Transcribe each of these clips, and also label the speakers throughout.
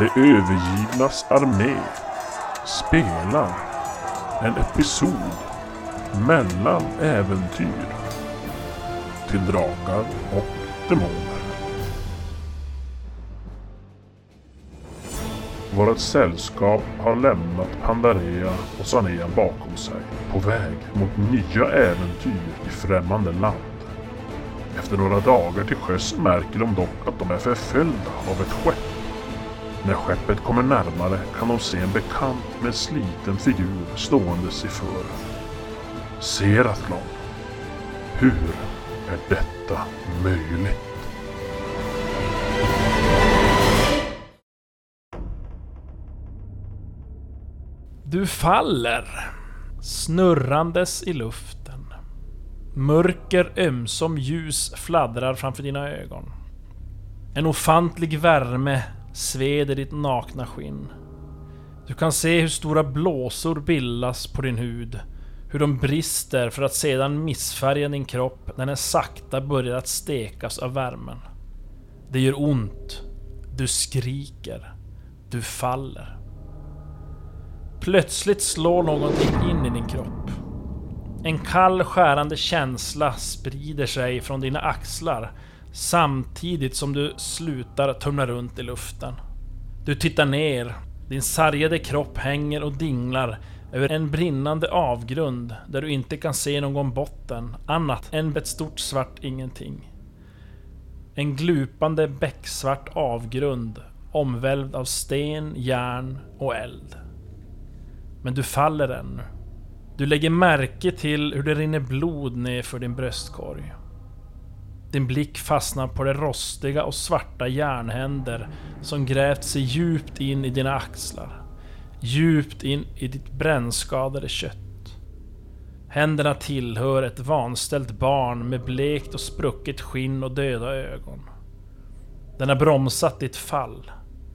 Speaker 1: De övergivnas armé spelar en episod mellan äventyr till drakar och demoner. Vårt sällskap har lämnat Pandarea och Sanea bakom sig på väg mot nya äventyr i främmande land. Efter några dagar till sjöss märker de dock att de är förföljda av ett skepp. När skeppet kommer närmare kan de se en bekant med sliten figur ståendes i fören. Seratlon. Hur är detta möjligt?
Speaker 2: Du faller, snurrandes i luften. Mörker ömsom ljus fladdrar framför dina ögon. En ofantlig värme sveder ditt nakna skinn. Du kan se hur stora blåsor bildas på din hud. Hur de brister för att sedan missfärga din kropp när den sakta börjar att stekas av värmen. Det gör ont. Du skriker. Du faller. Plötsligt slår någonting in i din kropp. En kall skärande känsla sprider sig från dina axlar samtidigt som du slutar tumla runt i luften. Du tittar ner. Din sargade kropp hänger och dinglar över en brinnande avgrund där du inte kan se någon botten annat än ett stort svart ingenting. En glupande becksvart avgrund omvälvd av sten, järn och eld. Men du faller ännu. Du lägger märke till hur det rinner blod ner för din bröstkorg. Din blick fastnar på de rostiga och svarta järnhänder som grävt sig djupt in i dina axlar. Djupt in i ditt brännskadade kött. Händerna tillhör ett vanställt barn med blekt och sprucket skinn och döda ögon. Den har bromsat ditt fall.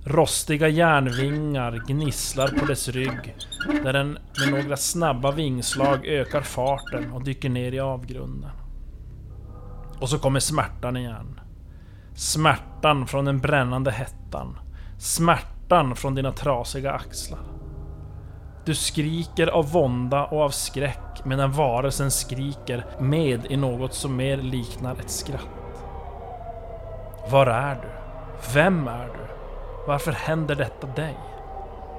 Speaker 2: Rostiga järnvingar gnisslar på dess rygg där den med några snabba vingslag ökar farten och dyker ner i avgrunden. Och så kommer smärtan igen. Smärtan från den brännande hettan. Smärtan från dina trasiga axlar. Du skriker av vånda och av skräck medan varelsen skriker med i något som mer liknar ett skratt. Var är du? Vem är du? Varför händer detta dig?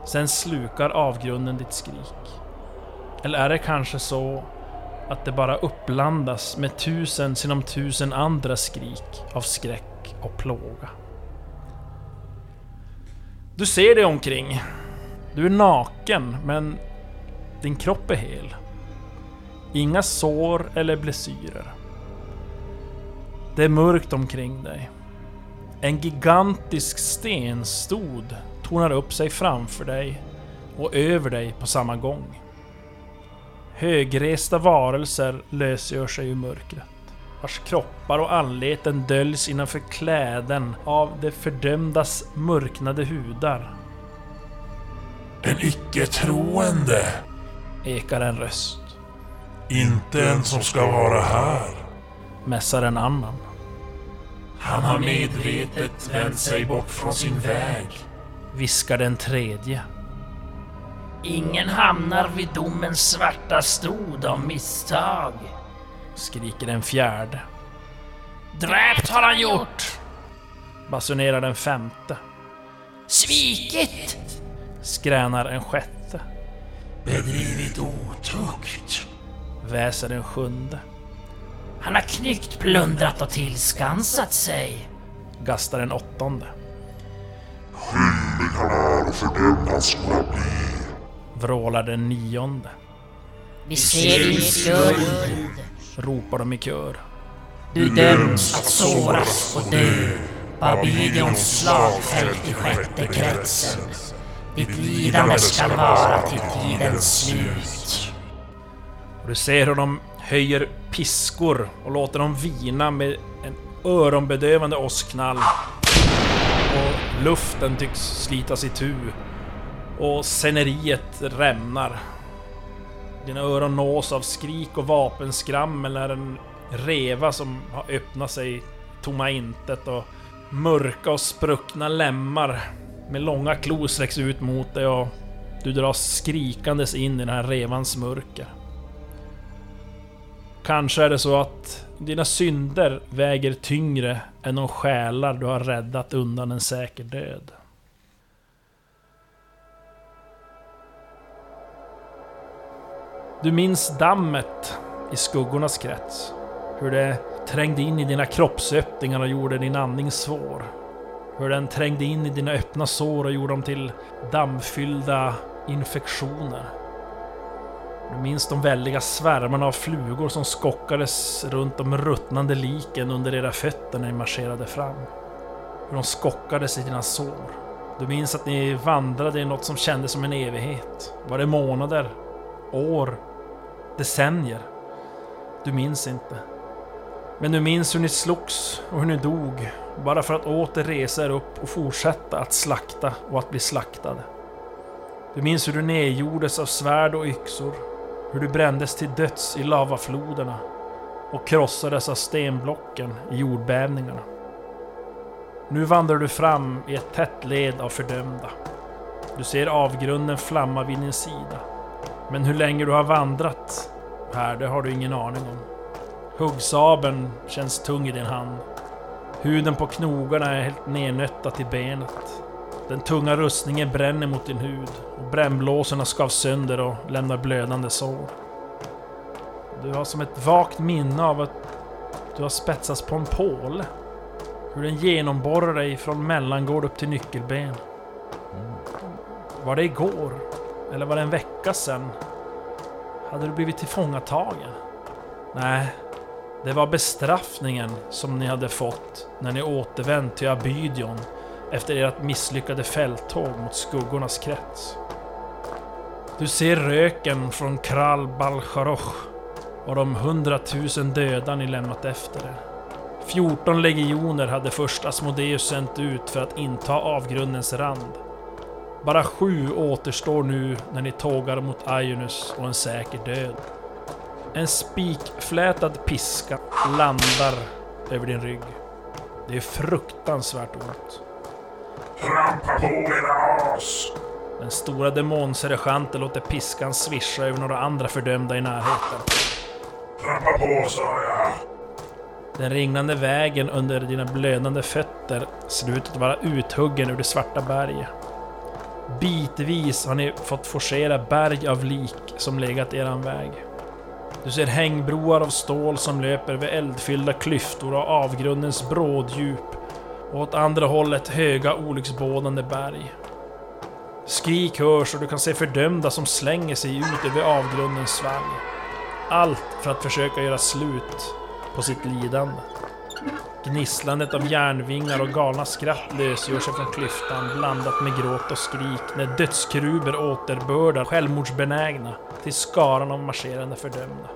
Speaker 2: Sen slukar avgrunden ditt skrik. Eller är det kanske så att det bara uppblandas med tusen sinom tusen andra skrik av skräck och plåga? Du ser dig omkring. Du är naken, men din kropp är hel. Inga sår eller blessyrer. Det är mörkt omkring dig. En gigantisk stenstod tornar upp sig framför dig och över dig på samma gång. Högresta varelser lösgör sig ur mörkret, vars kroppar och anleten döljs innanför kläden av de fördömdas mörknade hudar.
Speaker 3: En icke-troende,
Speaker 2: ekar en röst,
Speaker 3: inte en som ska vara här.
Speaker 2: mässar en annan.
Speaker 3: Han har medvetet vänt sig bort från sin väg.
Speaker 2: Viskar den tredje.
Speaker 4: Ingen hamnar vid domens svarta stod av misstag.
Speaker 2: Skriker den fjärde.
Speaker 4: Dräpt har han gjort!
Speaker 2: Basunerar den femte.
Speaker 4: Svikit!
Speaker 2: Skränar en sjätte.
Speaker 3: Bedrivit otukt.
Speaker 2: Väser den sjunde.
Speaker 4: Han har knyckt, plundrat och tillskansat sig.
Speaker 2: Gastar den åttonde.
Speaker 3: Skyldig han är och fördömd skola bli.
Speaker 2: Vrålar den nionde.
Speaker 4: Vi ser din skuld.
Speaker 2: Ropar de i kör.
Speaker 4: Du döms att såras och dö. Babylons slagfält i sjätte kretsen. Ditt lidande skall vara till tidens slut.
Speaker 2: Och du ser hur de höjer piskor och låter dem vina med en öronbedövande åskknall. Och luften tycks slitas itu. Och sceneriet rämnar. Dina öron nås av skrik och vapenskrammel när en reva som har öppnat sig tomma intet och mörka och spruckna lemmar med långa klor sträcks ut mot dig och du dras skrikandes in i den här revans mörker. Kanske är det så att dina synder väger tyngre än de själar du har räddat undan en säker död. Du minns dammet i skuggornas krets. Hur det trängde in i dina kroppsöppningar och gjorde din andning svår. Hur den trängde in i dina öppna sår och gjorde dem till dammfyllda infektioner. Du minns de väldiga svärmarna av flugor som skockades runt de ruttnande liken under era fötter när ni marscherade fram. Hur de skockades i dina sår. Du minns att ni vandrade i något som kändes som en evighet. Var det månader? År? Decennier? Du minns inte. Men du minns hur ni slogs och hur ni dog. Bara för att åter resa er upp och fortsätta att slakta och att bli slaktade. Du minns hur du nedgjordes av svärd och yxor. Hur du brändes till döds i lavafloderna. Och krossades av stenblocken i jordbävningarna. Nu vandrar du fram i ett tätt led av fördömda. Du ser avgrunden flamma vid din sida. Men hur länge du har vandrat här, det har du ingen aning om. Huggsabeln känns tung i din hand. Huden på knogarna är helt nernötta till benet. Den tunga rustningen bränner mot din hud och brännblåsorna skavs sönder och lämnar blödande sår. Du har som ett vagt minne av att du har spetsats på en påle. Hur den genomborrar dig från mellangård upp till nyckelben. Var det igår? Eller var det en vecka sedan? Hade du blivit tillfångatagen? Nej, det var bestraffningen som ni hade fått när ni återvänt till Abydion efter ert misslyckade fälttåg mot skuggornas krets. Du ser röken från Kral Balcharoch och de hundratusen döda ni lämnat efter er. 14 legioner hade först Asmodeus sänt ut för att inta avgrundens rand. Bara sju återstår nu när ni tågar mot Ionus och en säker död. En spikflätad piska landar över din rygg. Det är fruktansvärt ont.
Speaker 3: Trampa på era as!
Speaker 2: Den stora demonsergeanten låter piskan svischa över några andra fördömda i närheten.
Speaker 3: Trampa på sa jag!
Speaker 2: Den ringlande vägen under dina blödande fötter ser ut att vara uthuggen ur det svarta berget. Bitvis har ni fått forcera berg av lik som legat i eran väg. Du ser hängbroar av stål som löper över eldfyllda klyftor och avgrundens bråddjup och åt andra hållet höga olycksbådande berg. Skrik hörs och du kan se fördömda som slänger sig ut över avgrundens svalg. Allt för att försöka göra slut på sitt lidande. Gnisslandet av järnvingar och galna skratt lösgör sig från klyftan blandat med gråt och skrik när dödskruber återbördar självmordsbenägna till skaran av marscherande fördömda.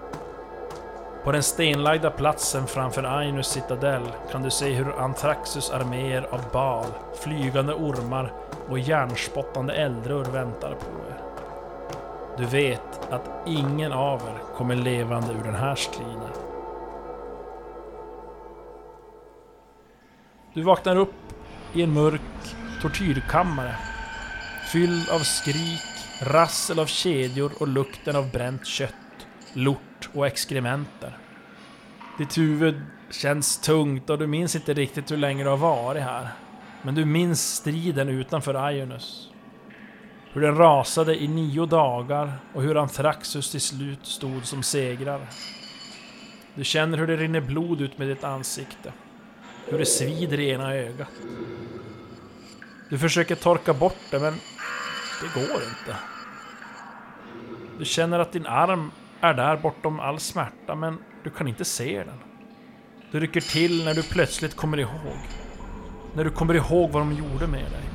Speaker 2: På den stenlagda platsen framför Ainus citadell kan du se hur Antraxus arméer av bal, flygande ormar och järnspottande eldrör väntar på er. Du vet att ingen av er kommer levande ur den här striden. Du vaknar upp i en mörk tortyrkammare. Fylld av skrik, rassel av kedjor och lukten av bränt kött, lort och exkrementer. Ditt huvud känns tungt och du minns inte riktigt hur länge du har varit här. Men du minns striden utanför Ionus. Hur den rasade i nio dagar och hur Anthraxus till slut stod som segrare. Du känner hur det rinner blod ut med ditt ansikte. Hur det svider i ena ögat. Du försöker torka bort det men det går inte. Du känner att din arm är där bortom all smärta men du kan inte se den. Du rycker till när du plötsligt kommer ihåg. När du kommer ihåg vad de gjorde med dig.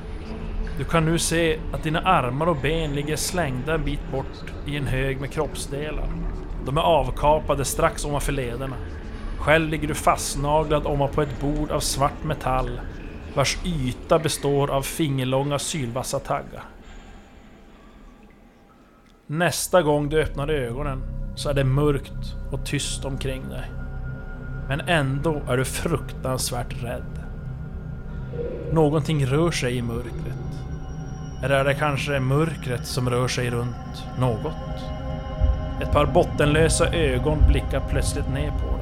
Speaker 2: Du kan nu se att dina armar och ben ligger slängda en bit bort i en hög med kroppsdelar. De är avkapade strax ovanför lederna. Själv ligger du fastnaglad ovanpå ett bord av svart metall vars yta består av fingerlånga sylvassa taggar. Nästa gång du öppnar ögonen så är det mörkt och tyst omkring dig. Men ändå är du fruktansvärt rädd. Någonting rör sig i mörkret. Eller är det kanske mörkret som rör sig runt något? Ett par bottenlösa ögon blickar plötsligt ner på dig.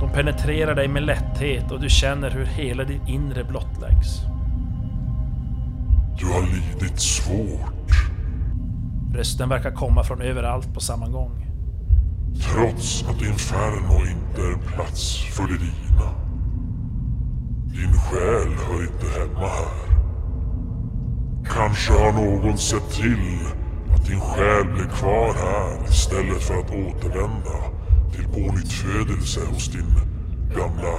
Speaker 2: De penetrerar dig med lätthet och du känner hur hela ditt inre blottläggs.
Speaker 1: Du har lidit svårt.
Speaker 2: Rösten verkar komma från överallt på samma gång.
Speaker 1: Trots att Inferno inte är en plats för det dina. Din själ hör inte hemma här. Kanske har någon sett till att din själ blir kvar här istället för att återvända till pånyttfödelse hos din gamla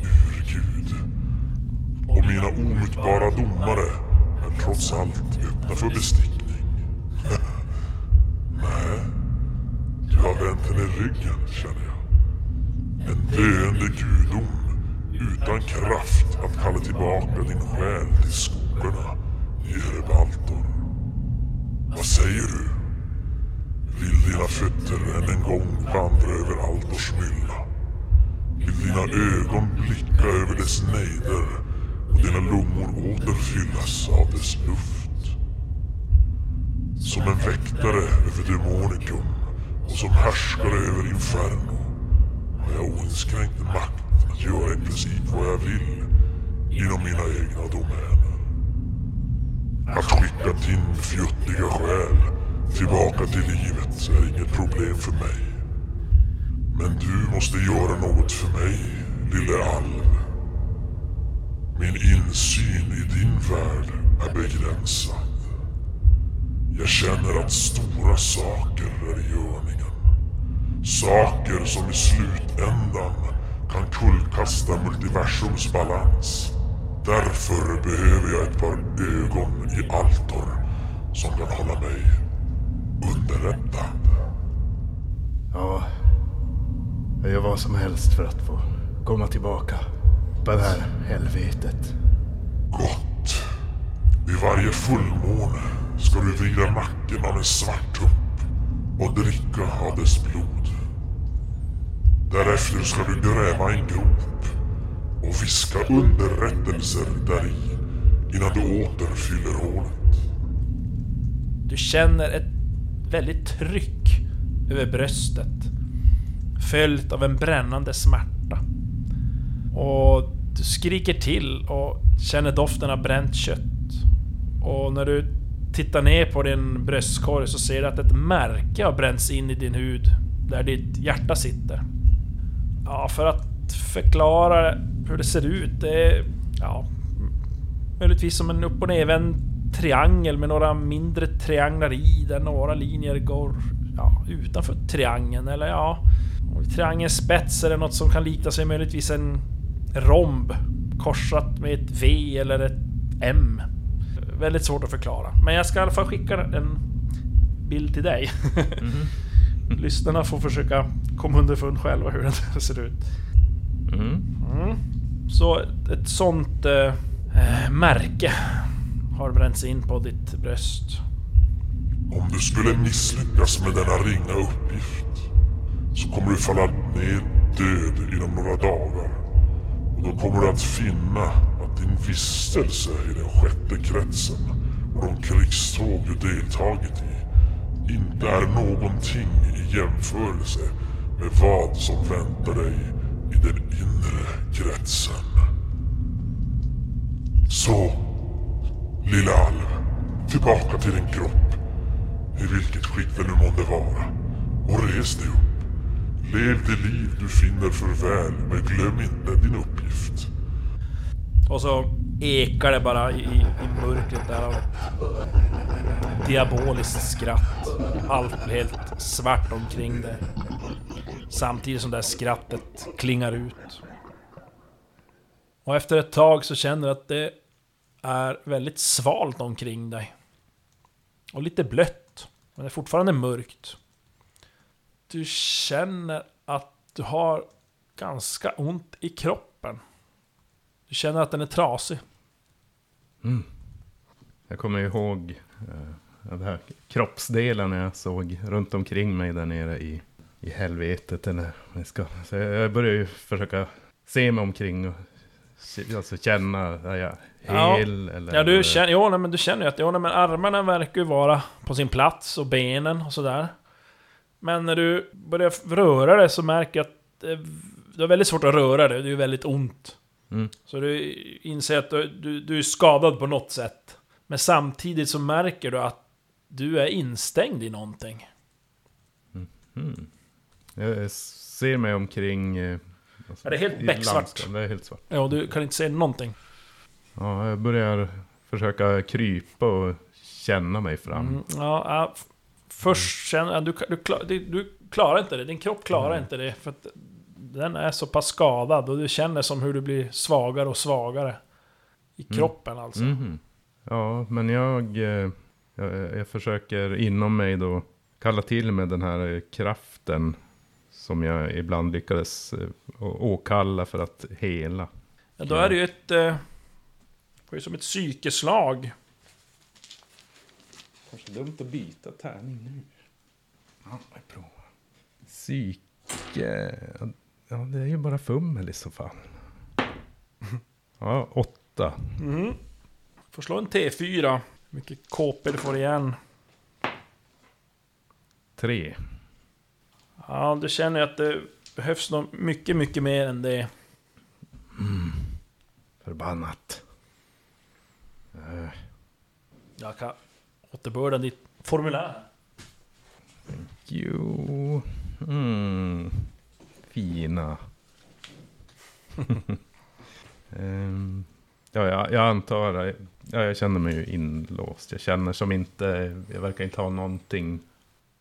Speaker 1: urgud. Och mina omutbara domare är trots allt öppna för bestickning. Nej, du har vänt henne ryggen känner jag. En döende gudom utan kraft att kalla tillbaka din själ till skogarna i Erebaltor. Vad säger du? Vill dina fötter än en gång vandra över Altors mylla? Vill dina ögon blicka över dess nejder och dina lungor återfyllas av dess luft? Som en väktare över Demonikum och som härskare över Inferno har jag oinskränkt makt att göra i princip vad jag vill inom mina egna domäner. Att skicka din fjuttiga själ tillbaka till livet är inget problem för mig. Men du måste göra något för mig, lille alv. Min insyn i din värld är begränsad. Jag känner att stora saker är i görningen. Saker som i slutändan kan kullkasta multiversums balans. Därför behöver jag ett par ögon i Altor som kan hålla mig underrättad.
Speaker 5: Ja, jag gör vad som helst för att få komma tillbaka på det här helvetet.
Speaker 1: Gott. Vid varje fullmåne ska du vrida nacken av en svart tupp och dricka av dess blod. Därefter ska du gräva en grop och viska underrättelser där i innan du åter fyller hålet.
Speaker 2: Du känner ett väldigt tryck över bröstet. Följt av en brännande smärta. Och du skriker till och känner doften av bränt kött. Och när du tittar ner på din bröstkorg så ser du att ett märke har bränts in i din hud. Där ditt hjärta sitter. Ja, för att förklara hur det ser ut. Det är... Ja... Möjligtvis som en upp och nervänd triangel med några mindre trianglar i där några linjer går ja, utanför triangeln eller ja... Triangelns spets är det något som kan likna sig möjligtvis en romb korsat med ett V eller ett M. Väldigt svårt att förklara. Men jag ska i alla fall skicka en bild till dig. Lyssnarna får försöka komma underfund själva hur den ser ut.
Speaker 5: Mm.
Speaker 2: Mm. Så ett sånt eh, eh, märke har bränts in på ditt bröst.
Speaker 1: Om du skulle misslyckas med denna ringa uppgift så kommer du falla ner död inom några dagar. Och då kommer du att finna att din vistelse i den sjätte kretsen och de krigståg du deltagit i inte är någonting i jämförelse med vad som väntar dig i den inre kretsen. Så, lilla alv, tillbaka till din kropp, i vilket skick det nu månde vara, och res dig upp. Lev det liv du finner för väl, men glöm inte din uppgift.
Speaker 2: Och så ekar det bara i, i, mörkret där av ett diaboliskt skratt. Allt blir helt svart omkring dig. Samtidigt som det här skrattet klingar ut. Och efter ett tag så känner du att det är väldigt svalt omkring dig. Och lite blött. Men det är fortfarande mörkt. Du känner att du har ganska ont i kroppen. Du känner att den är trasig. Mm.
Speaker 5: Jag kommer ihåg eh, den här kroppsdelen jag såg runt omkring mig där nere i, i helvetet. Eller, jag ska, så jag jag börjar ju försöka se mig omkring och Alltså känna,
Speaker 2: Ja.
Speaker 5: hel eller?
Speaker 2: Ja, du känner, jo, nej, men du känner ju att jo, nej, men armarna verkar ju vara på sin plats och benen och sådär. Men när du börjar röra dig så märker jag att det, du har väldigt svårt att röra dig, det är väldigt ont.
Speaker 5: Mm.
Speaker 2: Så du inser att du, du, du är skadad på något sätt. Men samtidigt så märker du att du är instängd i någonting.
Speaker 5: Mm. Jag ser mig omkring... alltså,
Speaker 2: Ja, det är helt becksvart.
Speaker 5: Det är helt svart.
Speaker 2: Ja, du kan inte se någonting.
Speaker 5: Ja, jag börjar försöka krypa och känna mig fram.
Speaker 2: Mm, ja, först känner jag, du, du, du, du klarar inte det, din kropp klarar
Speaker 5: Mm.
Speaker 2: inte det. För att den är så pass skadad och du känner som hur du blir svagare och svagare. I kroppen alltså.
Speaker 5: Mhm. Ja, men jag, eh, jag... Jag försöker inom mig då kalla till med den här kraften. Som jag ibland lyckades eh, åkalla för att hela.
Speaker 2: Ja, då är det ju ett... Eh, det är som ett psykeslag.
Speaker 5: Kanske dumt att byta tärning nu. Ja, jag provar. Psyke... Ja, det är ju bara fummel i så fall. Ja, åtta.
Speaker 2: Mm. Får slå en T4. Hur mycket KP du får igen.
Speaker 5: Tre.
Speaker 2: Ja, du känner ju att det behövs nog mycket, mycket mer än det.
Speaker 5: Förbannat. Eh,
Speaker 2: Jag kan återbörda ditt formulär.
Speaker 5: jo... Mm. Fina. Ehm, ja, jag, jag antar... Ja, jag känner mig ju inlåst. Jag känner som inte... Jag verkar inte ha någonting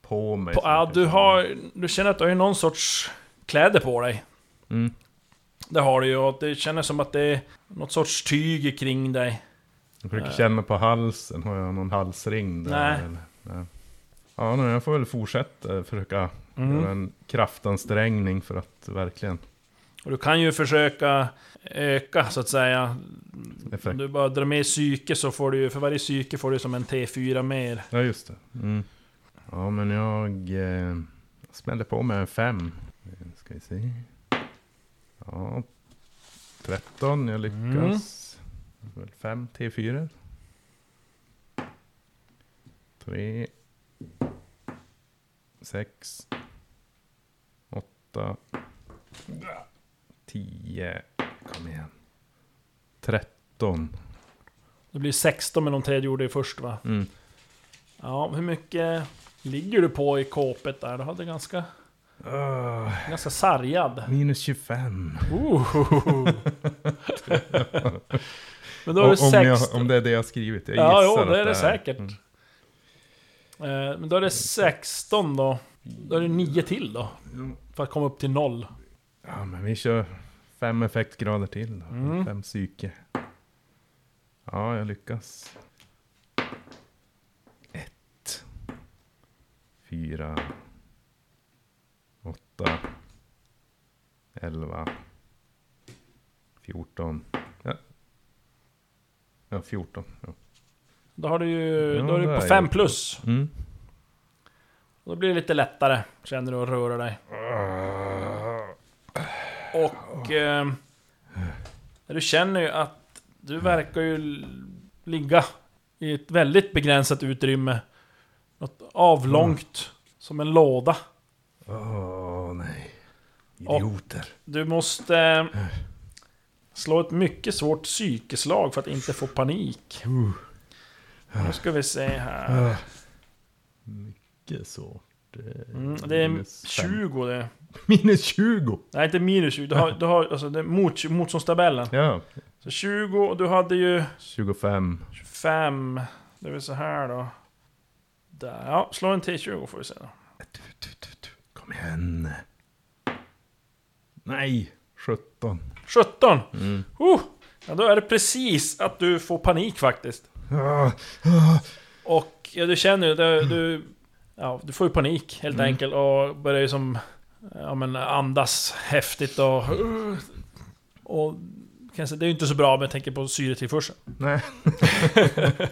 Speaker 5: på mig.
Speaker 2: På, ja, du har... Du känner att du har någon sorts kläder på dig.
Speaker 5: Mm.
Speaker 2: Det har du ju och det känns som att det är något sorts tyg kring dig.
Speaker 5: Jag försöker känna på halsen. Har jag någon halsring där?
Speaker 2: Nej.
Speaker 5: Eller? Nej. Ja, nej, jag får väl fortsätta försöka
Speaker 2: Mm.
Speaker 5: göra en kraftansträngning för att verkligen...
Speaker 2: Och du kan ju försöka öka så att säga.
Speaker 5: Effekt.
Speaker 2: Om du bara drar med psyke så får du ju, för varje psyke får du som en T4 mer.
Speaker 5: Ja, just det. Mm. Ja, men jag eh, smäller på med en fem. Ska vi se. Ja, 13. Jag lyckas. Väl Fem T4. Tre. Sex. Åtta. Tio. Kom igen. Tretton.
Speaker 2: Det blir 16 med de tre du gjorde först va?
Speaker 5: Mm.
Speaker 2: Ja, hur mycket ligger du på i kåpet där? Du hade ganska,
Speaker 5: Ah,
Speaker 2: ganska sargad.
Speaker 5: minus 25.
Speaker 2: Ohohoho. Men då är det
Speaker 5: om,
Speaker 2: 16.
Speaker 5: om det är det jag har skrivit. Jag
Speaker 2: Ja, jo, det är det säkert.
Speaker 5: Mm.
Speaker 2: Eh, Men då är det 16 då. Då är det 9 till då. För att komma upp till noll.
Speaker 5: Ja, men vi kör fem effektgrader till då.
Speaker 2: Mm.
Speaker 5: Fem psyke. Ja, jag lyckas. Fyra. Åtta. Elva. Fjorton. Ja, ja fjorton. Ja.
Speaker 2: Då har du ju...
Speaker 5: Ja,
Speaker 2: då är du på
Speaker 5: är
Speaker 2: 5
Speaker 5: jag.
Speaker 2: plus.
Speaker 5: Mm.
Speaker 2: Då blir det lite lättare, känner du, att röra dig. Och... Eh, du känner ju att du verkar ju ligga i ett väldigt begränsat utrymme. Något avlångt, som en låda.
Speaker 5: Åh nej.
Speaker 2: Och-
Speaker 5: Idioter.
Speaker 2: Du måste eh, slå ett mycket svårt psykeslag för att inte få panik. Nu ska vi se här.
Speaker 5: Mycket svårt. Eh,
Speaker 2: Mm, det är
Speaker 5: minus fem.
Speaker 2: 20 det.
Speaker 5: Minus 20!
Speaker 2: Nej, inte minus 20. Du har, du har alltså det är mot, motståndstabellen.
Speaker 5: Ja.
Speaker 2: Så 20 och du hade ju
Speaker 5: 25.
Speaker 2: 25. Det är väl så här då. Där. Ja, slå en T20 får vi se då.
Speaker 5: Kom igen. Nej, 17.
Speaker 2: 17!
Speaker 5: Mm.
Speaker 2: Uh, ja, då är det precis att du får panik faktiskt. Och ja, du känner ju, du, du, ja, du får ju panik helt
Speaker 5: Mm.
Speaker 2: enkelt och börjar ju som ja, men andas häftigt och... Och kanske, det är ju inte så bra med tanke på syretillförseln.
Speaker 5: Nej.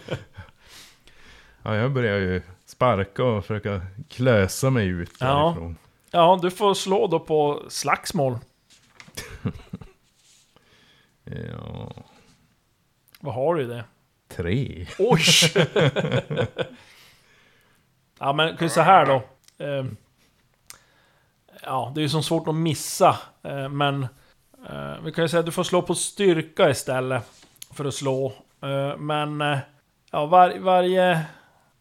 Speaker 5: ja, jag börjar ju sparka och försöka klösa mig ut
Speaker 2: Ja.
Speaker 5: därifrån.
Speaker 2: Ja, du får slå då på slagsmål.
Speaker 5: Ja,
Speaker 2: Vad har du i det?
Speaker 5: tre.
Speaker 2: Oj! ja men säga här då. Eh, ja, det är ju så svårt att missa. Eh, men eh, vi kan ju säga att du får slå på styrka istället. För att slå. Eh, men ja, var, varje,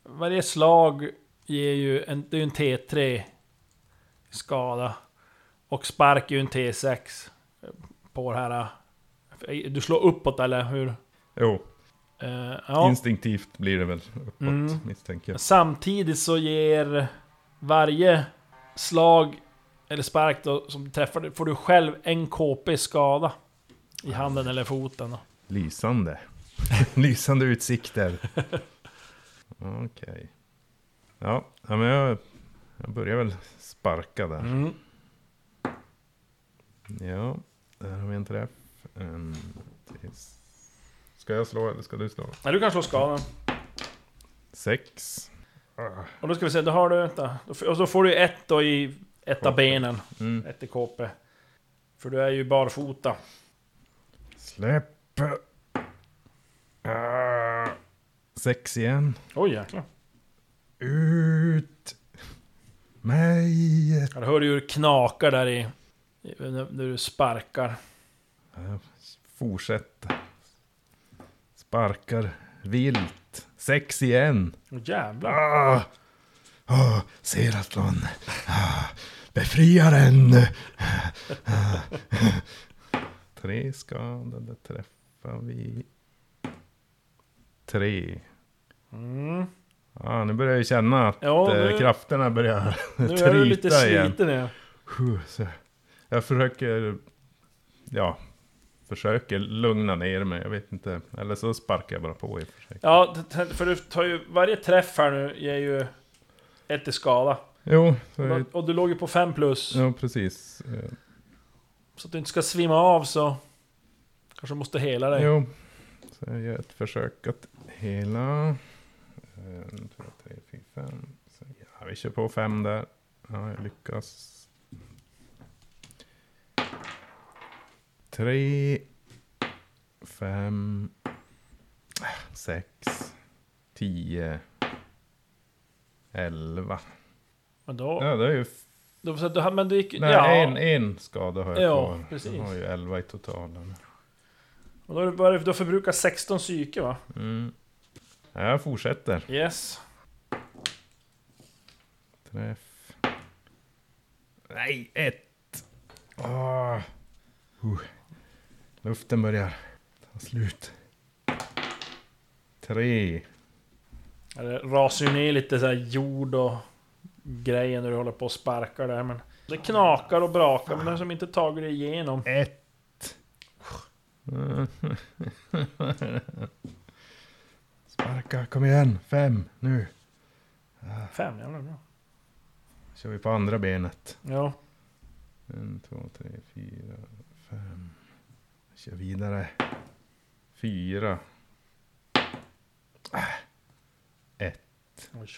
Speaker 2: varje slag ger ju en, det är en T3 i skada. Och spark är ju en T6 på det här. Du slår uppåt eller hur?
Speaker 5: Jo,
Speaker 2: Eh, ja.
Speaker 5: instinktivt blir det väl uppåt
Speaker 2: Mm.
Speaker 5: misstänker jag.
Speaker 2: Samtidigt så ger varje slag eller spark då, som träffar får du själv en KP skada. I handen eller foten. Då.
Speaker 5: Lysande. Lysande utsikter. Okej. Ja, ja, men jag, jag börjar väl sparka där.
Speaker 2: Mm.
Speaker 5: Ja, där har vi en träff. En till. Ska jag slå eller ska du slå?
Speaker 2: Nej, du kan slå skadan.
Speaker 5: Sex.
Speaker 2: Och då ska vi se, då har du... Vänta. Då Och så får du ett då i ett av benen.
Speaker 5: Mm.
Speaker 2: Ett i KP. För du är ju barfota.
Speaker 5: Släpp. Sex igen.
Speaker 2: Oj jäklar.
Speaker 5: Ut. Mig.
Speaker 2: Ja, då hör du hur det knakar där i... När du sparkar.
Speaker 5: Jag fortsätter. Sparkar vilt. Sex igen.
Speaker 2: Åh jävlar.
Speaker 5: Ah! Oh, Seratlon. Ah, befriaren. Ah. Tre skadade träffar vi. Tre.
Speaker 2: Mm.
Speaker 5: Ja, nu börjar jag känna att
Speaker 2: Ja,
Speaker 5: eh,
Speaker 2: nu-
Speaker 5: krafterna börjar
Speaker 2: Nu är du lite sliten igen.
Speaker 5: Så Jag försöker, ja, försöker lugna ner mig. Jag vet inte, eller så sparkar jag bara på i och för sig.
Speaker 2: Ja, för du tar ju... Varje träff här nu ger ju ett i skada.
Speaker 5: Jo, så jag,
Speaker 2: Och du låg ju på 5 plus.
Speaker 5: ja precis. Eh,
Speaker 2: Så att du inte ska svimma av så... Kanske måste hela dig.
Speaker 5: Jo, så jag gör ett försök att hela. En, två, tre, fyra, fem. Så, ja, vi kör på fem där. Ja, jag lyckas. Tre, fem, sex, tio, elva.
Speaker 2: Men då...
Speaker 5: Ja, det är ju...
Speaker 2: då så men du gick...
Speaker 5: Nej,
Speaker 2: ja.
Speaker 5: en, en skada har jag
Speaker 2: Ja,
Speaker 5: kvar.
Speaker 2: precis.
Speaker 5: Jag har ju elva i totalen.
Speaker 2: Och då, har du bara, förbrukat 16 psyke va?
Speaker 5: Mm. Ja, jag fortsätter.
Speaker 2: Yes.
Speaker 5: Träff. Nej, ett. Åh. Uh. Luften börjar ta slut. Tre.
Speaker 2: Ja, Det rasar ju ner lite så här jord och grejer när du håller på och sparkar där men... Det knakar och brakar men det har som inte tagit dig igenom.
Speaker 5: Ett. Sparka, kom igen. Fem, nu.
Speaker 2: Fem, jävlar bra.
Speaker 5: kör vi på andra benet.
Speaker 2: Ja.
Speaker 5: En, två, tre, fyra, fem. Kör vidare. Fyra. Ah. Ett.
Speaker 2: Oj.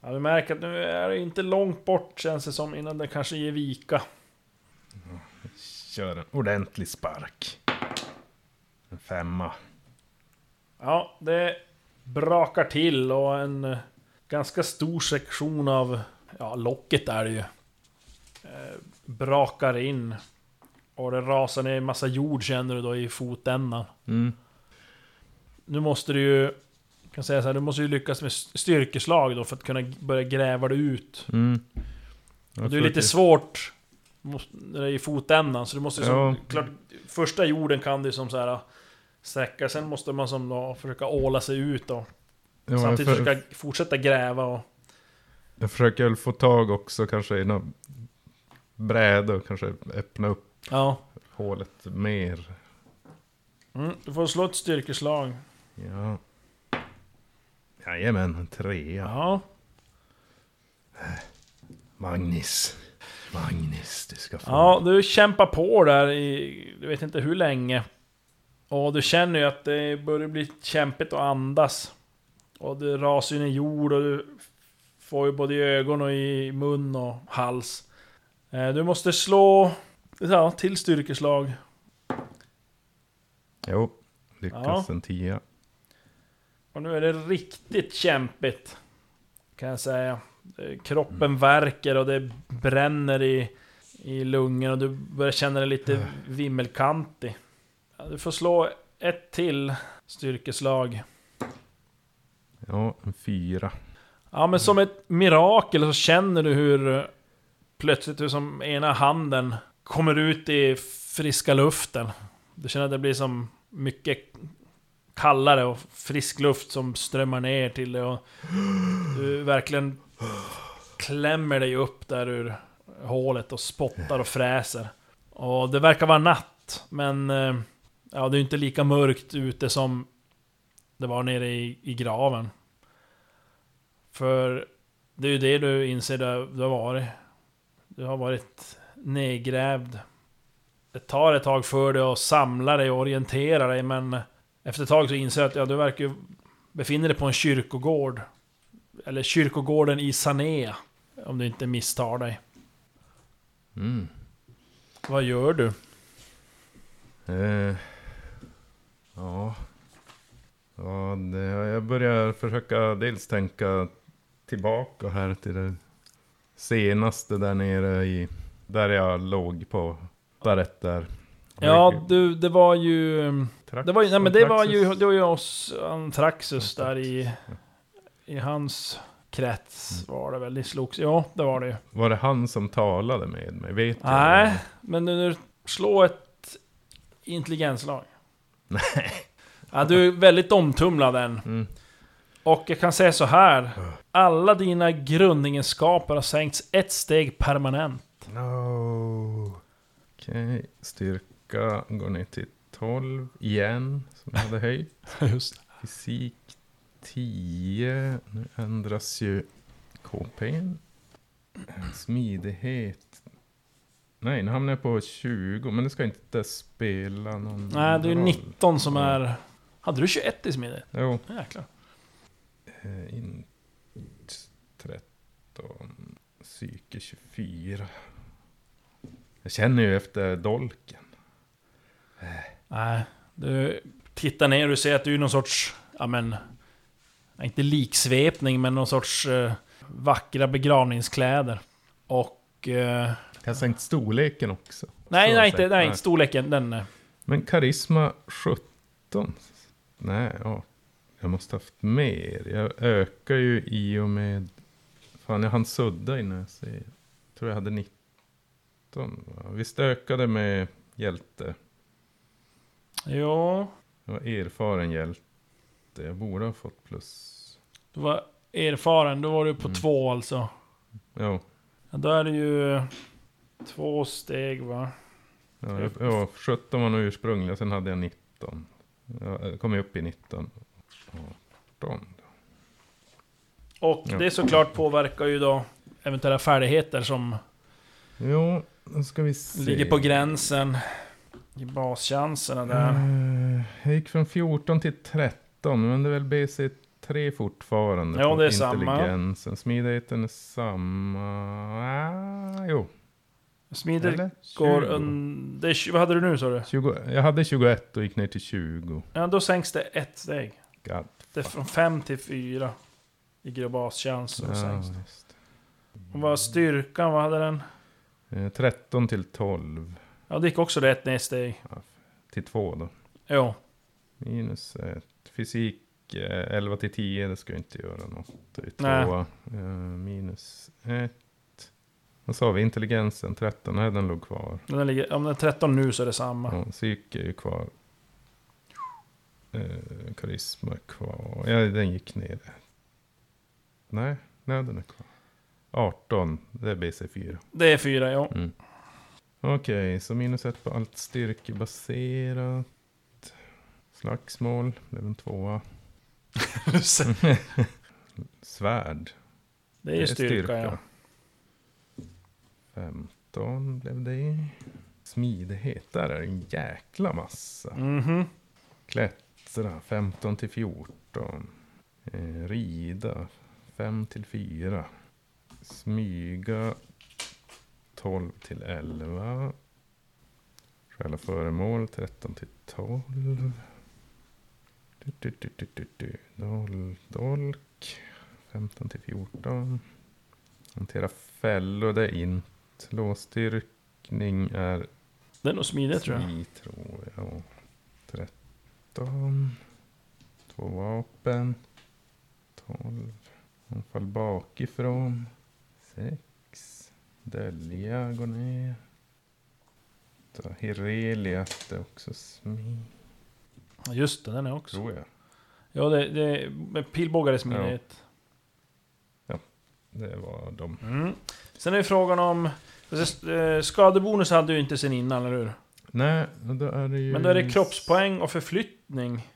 Speaker 2: Ja, du märker att nu är det inte långt bort känns det som innan det kanske ger vika.
Speaker 5: Kör en ordentlig spark. En femma.
Speaker 2: Ja, det brakar till och en eh, ganska stor sektion av... Ja, locket är det ju. Eh, brakar in. Och det rasar ner en massa jord känner du då i fotändan.
Speaker 5: Mm.
Speaker 2: Nu måste du ju... Kan säga så här, du måste ju lyckas med styrkeslag då för att kunna börja gräva dig ut.
Speaker 5: Mm.
Speaker 2: Och det är lite svårt i fotändan, så du måste som,
Speaker 5: Ja.
Speaker 2: klart, Första jorden kan du som så här sträcka, sen måste man som då försöka åla sig ut och
Speaker 5: Ja,
Speaker 2: samtidigt
Speaker 5: för,
Speaker 2: försöka fortsätta gräva och...
Speaker 5: jag försöker väl få tag också kanske i någon bräda och kanske öppna upp
Speaker 2: Ja.
Speaker 5: hålet mer.
Speaker 2: Mm, du får slå ett styrkeslag.
Speaker 5: Ja. Jajamän, en trea.
Speaker 2: Ja.
Speaker 5: Magnus. Magnus, du ska få.
Speaker 2: Ja, du kämpar på där i... Du vet inte hur länge. Och du känner ju att det börjar bli kämpigt att andas. Och det rasar ju ner jord och du får ju både i ögon och i mun och hals. Eh, Du måste slå... Ja, till styrkeslag.
Speaker 5: Jo, lyckas
Speaker 2: Ja.
Speaker 5: en tia.
Speaker 2: Och nu är det riktigt kämpigt. Kan jag säga. Kroppen värker och det bränner i, i lungorna och du börjar känna dig lite vimmelkantig. Du får slå ett till styrkeslag.
Speaker 5: Ja, en fyra.
Speaker 2: Ja men som ett mirakel så känner du hur plötsligt hur som ena handen kommer ut i friska luften. Du känner att det blir som mycket kallare och frisk luft som strömmar ner till dig och du verkligen klämmer dig upp där ur hålet och spottar och fräser. Och det verkar vara natt, men eh, ja, det är ju inte lika mörkt ute som det var nere i, i graven. För det är ju det du inser du, du har varit. Du har varit nedgrävd. Det tar ett tag för dig att samla dig och orientera dig men efter ett tag så inser du att ja, du verkar ju befinna dig på en kyrkogård. Eller kyrkogården i Sanea. Om du inte misstar dig.
Speaker 5: Mm.
Speaker 2: Vad gör du?
Speaker 5: Eh, ja. ja det, jag börjar försöka dels tänka tillbaka här till det senaste där nere i... Där jag låg på Daret där.
Speaker 2: Ja, du, det var ju...
Speaker 5: Trax-
Speaker 2: Det var ju, nej men det var ju, det var ju oss Antraxus där i... I hans krets var det väl, det slogs... Ja, det var det ju.
Speaker 5: Var det han som talade med mig? Vet jag
Speaker 2: Nej,
Speaker 5: det?
Speaker 2: men nu slå ett intelligenslag.
Speaker 5: Nej.
Speaker 2: Ja, du är väldigt omtumlad än.
Speaker 5: Mm.
Speaker 2: Och jag kan säga så här. Alla dina grundegenskaper har sänkts ett steg permanent.
Speaker 5: No. Okej, styrka går ner till 12 igen, som jag hade höjt.
Speaker 2: Just
Speaker 5: Fysik 10. Nu ändras ju KP. Smidighet. Nej, nu hamnar jag på 20. Men det ska inte spela någon
Speaker 2: Nej, det är
Speaker 5: roll.
Speaker 2: 19 som är... Hade du 21 i smidigt?
Speaker 5: Jo.
Speaker 2: Jäklar.
Speaker 5: Eh, int 13. Psyke 24. Jag känner ju efter dolken.
Speaker 2: Nej, du tittar ner och ser att du är någon sorts... Ja men... Inte liksvepning, men någon sorts eh, vackra begravningskläder. Och... Eh,
Speaker 5: Jag har sänkt storleken också.
Speaker 2: nej, nej, inte, nej, inte storleken. Den... eh,
Speaker 5: Men karisma 17. Nej, ja. Jag måste haft mer. Jag ökar ju i och med... Fan, jag hann sudda innan jag ser. Jag tror jag hade 19. va? Visst ökade med hjälte.
Speaker 2: Jo,
Speaker 5: Jag var erfaren hjälte. Jag borde ha fått plus.
Speaker 2: du var erfaren. Då var du på
Speaker 5: Mm.
Speaker 2: två alltså.
Speaker 5: Jo.
Speaker 2: Ja, då är det ju... Två steg va?
Speaker 5: Ja, jag, ja, 17 var nog ursprungliga, sen hade jag 19. Jag kom upp i 19. 18.
Speaker 2: Och
Speaker 5: Ja.
Speaker 2: det såklart påverkar ju då eventuella färdigheter som
Speaker 5: Jo, då ska vi se.
Speaker 2: ligger på gränsen. I baschanserna där.
Speaker 5: Eh, Jag gick från 14 till 13, men det är väl BC3 fortfarande.
Speaker 2: Ja, det är samma.
Speaker 5: Smidigheten är samma. Ah, jo, Eller?
Speaker 2: går
Speaker 5: 20.
Speaker 2: un... det är, tj- Vad hade du nu sa du?
Speaker 5: 20. Jag hade 21 och gick ner till 20.
Speaker 2: Ja, då sänks det ett steg.
Speaker 5: God.
Speaker 2: Det är från 5 till 4. Ligger och baschans och
Speaker 5: Ja,
Speaker 2: sänks.
Speaker 5: just.
Speaker 2: Och vad var styrkan? Vad hade den?
Speaker 5: Eh, 13 till 12.
Speaker 2: Ja, det gick också rätt ner ett steg.
Speaker 5: Till 2 då.
Speaker 2: Jo.
Speaker 5: Minus 1. Fysik eh, 11 till 10, det ska jag inte göra något. Det är
Speaker 2: Nej.
Speaker 5: tvåa. Eh, minus 1. Vad sa vi? Intelligensen 13, nej den låg kvar.
Speaker 2: Den ligger, om den är 13 nu så är det samma.
Speaker 5: Ja, psyke är ju kvar. Eh, karisma är kvar. Ja, den gick ner. Nej, nej den är kvar. 18, det är BC4.
Speaker 2: Det är 4, ja.
Speaker 5: Mm. Okej, så minus ett på allt styrkebaserat. Slagsmål, blev en tvåa. Svärd.
Speaker 2: Det är ju styrka, ja.
Speaker 5: 15 blev det. Smidighet, där är det en jäkla massa.
Speaker 2: Mhm.
Speaker 5: Klättra 15 till 14. Eh, rida 5 till 4. Smyga 12 till 11. Stjäla föremål 13 till 12. Du, du, du, du, du, du. Dol, dolk 15 till 14. Hantera fällor, det är inte. Låsstyrkning är
Speaker 2: Det är nog smidigt tror jag.
Speaker 5: Smi, tror jag. 13. Två vapen. 12. Anfall bakifrån. 6. Dölja går ner. Ta Hirelia, det är också smi,
Speaker 2: Ja, Just det, den är också.
Speaker 5: tror jag.
Speaker 2: Ja, det, det pilbågar är smidigt.
Speaker 5: Det var de.
Speaker 2: Mm. Sen är frågan om... eh, Skadebonus hade du inte sen innan, eller hur?
Speaker 5: Nej, då är det ju...
Speaker 2: Men då är det kroppspoäng och förflyttning.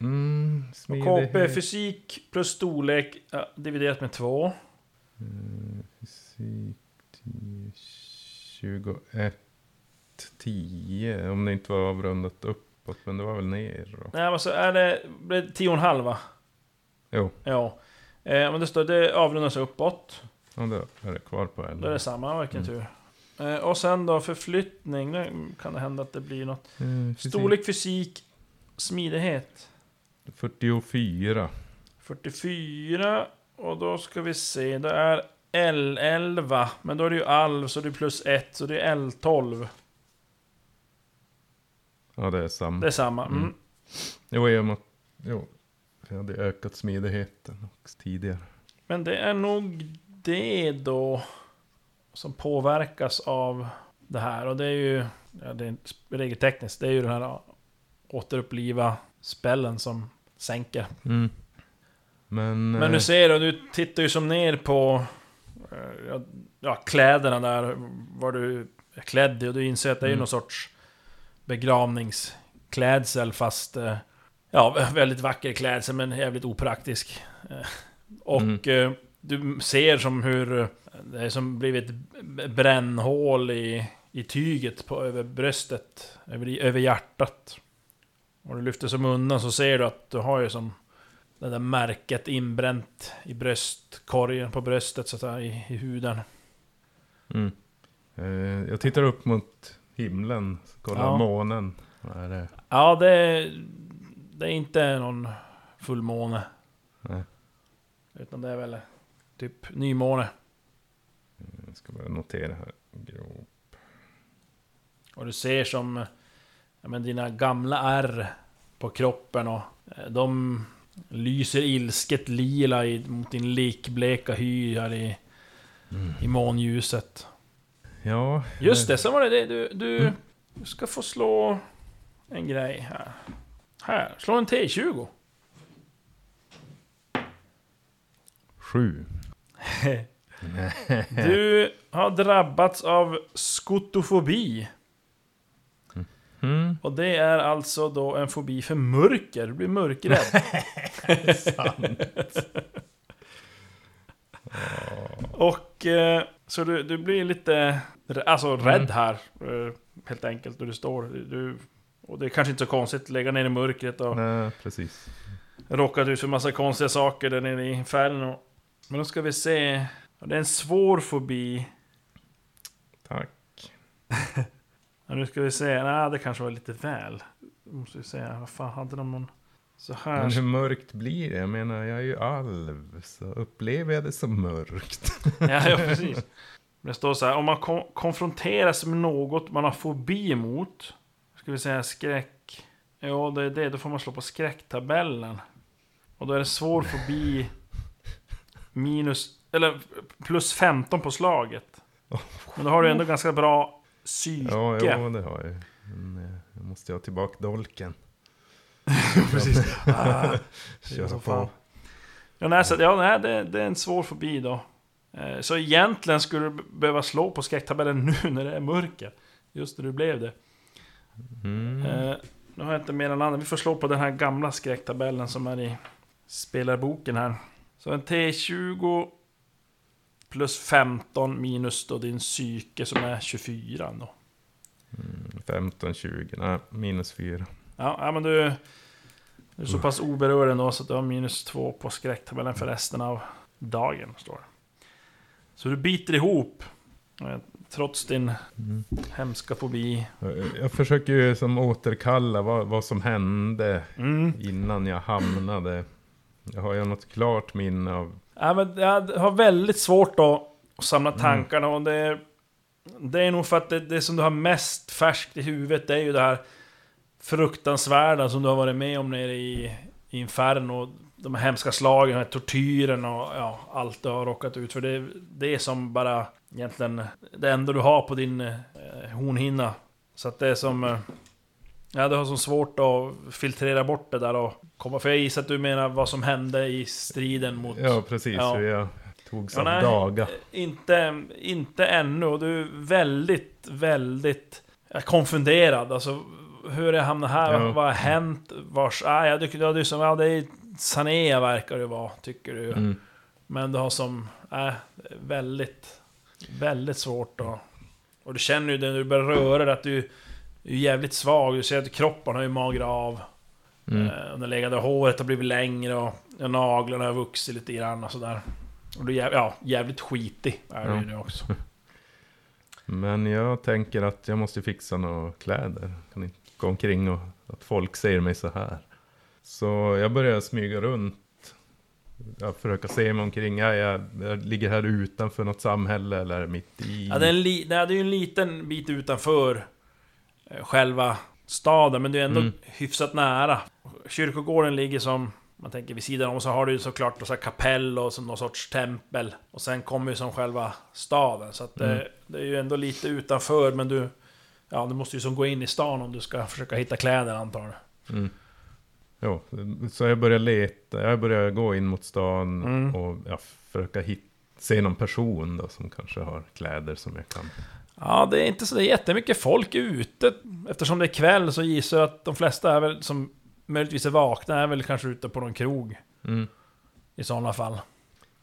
Speaker 5: Mm,
Speaker 2: Och. KP, fysik plus storlek ja, dividerat med två.
Speaker 5: Mm, fysik 10, 21, 10. Om det inte var avrundat uppåt, men det var väl ner då.
Speaker 2: Nej, men så är det... blir det tio och en halv va?
Speaker 5: Jo,
Speaker 2: Ja. Eh, men det står det avrundas uppåt.
Speaker 5: ja, då är det kvar på
Speaker 2: Då är
Speaker 5: 11.
Speaker 2: det samma, vilken
Speaker 5: Mm.
Speaker 2: tur. Eh, och sen då förflyttning, nu kan det hända att det blir något.
Speaker 5: Mm, fysik
Speaker 2: Storlek, fysik, smidighet.
Speaker 5: 44.
Speaker 2: 44, och då ska vi se, det är L11, men då är det ju alv, så det är plus 1, så det är L12.
Speaker 5: Ja, det är samma.
Speaker 2: Det är samma. Mm.
Speaker 5: Mm. Jo, jag, må, jo, jag hade ökat smidigheten också tidigare.
Speaker 2: Men det är nog det då som påverkas av det här. Och det är ju, ja, det är regeltekniskt, det är ju den här återuppliva spellen som sänker.
Speaker 5: Mm. Men...
Speaker 2: Men
Speaker 5: eh,
Speaker 2: du ser, och du tittar ju som ner på eh, ja, kläderna där, vad du är klädd i. Och du inser att det är ju
Speaker 5: Mm.
Speaker 2: någon sorts begravningsklädsel fast... Ja, väldigt vacker klädsel men jävligt opraktisk. Eh, Och
Speaker 5: Mm.
Speaker 2: eh, du ser som hur eh, det är som blivit brännhål i, i tyget på, över bröstet, över, över hjärtat. Och du lyfter som undan så ser du att du har ju som det där märket inbränt i bröstkorgen, på bröstet så att säga, i, i huden.
Speaker 5: Mm. Eh, jag tittar upp mot himlen, kollar
Speaker 2: Ja.
Speaker 5: månen. Vad är det?
Speaker 2: Ja, det, det är inte någon fullmåne.
Speaker 5: Nej.
Speaker 2: Utan det är väl typ nymåne.
Speaker 5: Jag ska bara notera här. Grov.
Speaker 2: Och du ser som ja, men dina gamla ärr på kroppen och eh, de lyser ilsket lila i, mot din likbleka hy här i, i månljuset.
Speaker 5: Ja.
Speaker 2: Just det, sen var det det. Du, du,
Speaker 5: Mm.
Speaker 2: du ska få slå en grej här. Här, slå en T20.
Speaker 5: Sju.
Speaker 2: Du har drabbats av skotofobi.
Speaker 5: Mm.
Speaker 2: Och det är alltså då en fobi för mörker. Du blir mörkrädd. Och eh, så du, du blir lite alltså, rädd
Speaker 5: Mm.
Speaker 2: här. Eh, helt enkelt. Där du står. Du, och det är kanske inte så konstigt att lägga ner i mörkret och
Speaker 5: Nej, precis.
Speaker 2: råkat ut för massa konstiga saker där nere i Inferno. Men då ska vi se. Det är en svår fobi.
Speaker 5: Tack.
Speaker 2: Nu ska vi se. Nej, det kanske var lite väl. Måste vi se. Vad fan hade de någon... Så
Speaker 5: Men hur
Speaker 2: här.
Speaker 5: mörkt blir det? Jag menar, jag är ju alv. Så upplever jag det som mörkt.
Speaker 2: Ja, ja, precis. Det står så här. Om man kon- konfronteras med något man har fobi emot. Ska vi säga skräck. Ja, det är det. Då får man slå på skräcktabellen. Och då är det svår fobi. Minus... Eller plus 15 på slaget. Men då har du ändå ganska bra psyke.
Speaker 5: Ja, jo, det har jag ju. Men eh, jag måste ha tillbaka dolken.
Speaker 2: Precis. Ah,
Speaker 5: Köra
Speaker 2: så
Speaker 5: på.
Speaker 2: Ja, nej, så, ja, nej det, det är en svår fobi då. Eh, Så egentligen skulle du be- behöva slå på skräcktabellen nu när det är mörker. Just när du blev det.
Speaker 5: Mm.
Speaker 2: Eh, nu har jag inte mer än andra. Vi får slå på den här gamla skräcktabellen som är i spelarboken här. Så en T20 plus 15 minus då din psyke som är 24 då.
Speaker 5: 15, 20, nej, minus 4.
Speaker 2: Ja, ja men du... Du är så pass oberörd ändå så att du har minus två på skräcktabellen för resten av dagen, står det. Så du biter ihop. Trots din
Speaker 5: Mm.
Speaker 2: hemska fobi.
Speaker 5: Jag- Jag försöker ju som återkalla vad, vad som hände
Speaker 2: Mm.
Speaker 5: innan jag hamnade. Jag har ju något klart minne av...
Speaker 2: Ja, men jag har väldigt svårt att att samla
Speaker 5: Mm.
Speaker 2: tankarna och det... Det är nog för att det, det som du har mest färskt i huvudet det är ju det här fruktansvärda som du har varit med om nere i Inferno. De här hemska slagen, den här tortyren och ja, allt du har råkat ut för. Det, det är som bara egentligen det enda du har på din eh, hornhinna. Så att det är som... Eh, ja, du har så svårt att filtrera bort det där och komma... För jag gissar att du menar vad som hände i striden mot...
Speaker 5: Ja, precis.
Speaker 2: Ja.
Speaker 5: Hur jag togs
Speaker 2: Ja,
Speaker 5: av
Speaker 2: nej.
Speaker 5: daga.
Speaker 2: Inte, inte ännu, och du är väldigt, väldigt ja, konfunderad. Alltså, hur jag hamnat här?
Speaker 5: Ja.
Speaker 2: Vad, har hänt? Vars... Ah, ja, du, ja, du som, ja, det är Sanea verkar det vara, tycker du.
Speaker 5: Mm.
Speaker 2: Men du har som... Äh, väldigt, väldigt svårt att... Och du känner ju det när du börjar röra dig att du är jävligt svag. Du ser att kroppen har ju magrat av.
Speaker 5: Mm.
Speaker 2: Eh, underliggande håret har blivit längre och naglarna har vuxit lite grann och sådär. Och du är ja, jävligt skitig är du
Speaker 5: Ja.
Speaker 2: ju nu också.
Speaker 5: Men jag tänker att jag måste fixa några kläder. Kan inte gå omkring och att folk ser mig så här. Så jag börjar smyga runt. Jag försöker se mig omkring. Ja, jag, jag ligger här utanför något samhälle eller mitt i.
Speaker 2: Ja, det, är en li- det är ju en liten bit utanför eh, själva staden, men det är ändå
Speaker 5: Mm.
Speaker 2: hyfsat nära. Kyrkogården ligger som, man tänker vid sidan om, så har du ju såklart så kapell och som någon sorts tempel. Och sen kommer ju som själva staden, så att det,
Speaker 5: Mm.
Speaker 2: det är ju ändå lite utanför, men du... Ja, du måste ju som gå in i stan om du ska försöka hitta kläder antar jag.
Speaker 5: Mm. Jo, så jag börjar leta. Jag börjar gå in mot stan
Speaker 2: Mm.
Speaker 5: och ja, försöka hit, se någon person då som kanske har kläder som jag kan.
Speaker 2: Ja, det är inte så det är jättemycket folk ute. Eftersom det är kväll så gissar jag att de flesta är väl, som möjligtvis är vakna, är väl kanske ute på någon krog.
Speaker 5: Mm.
Speaker 2: I sådana fall.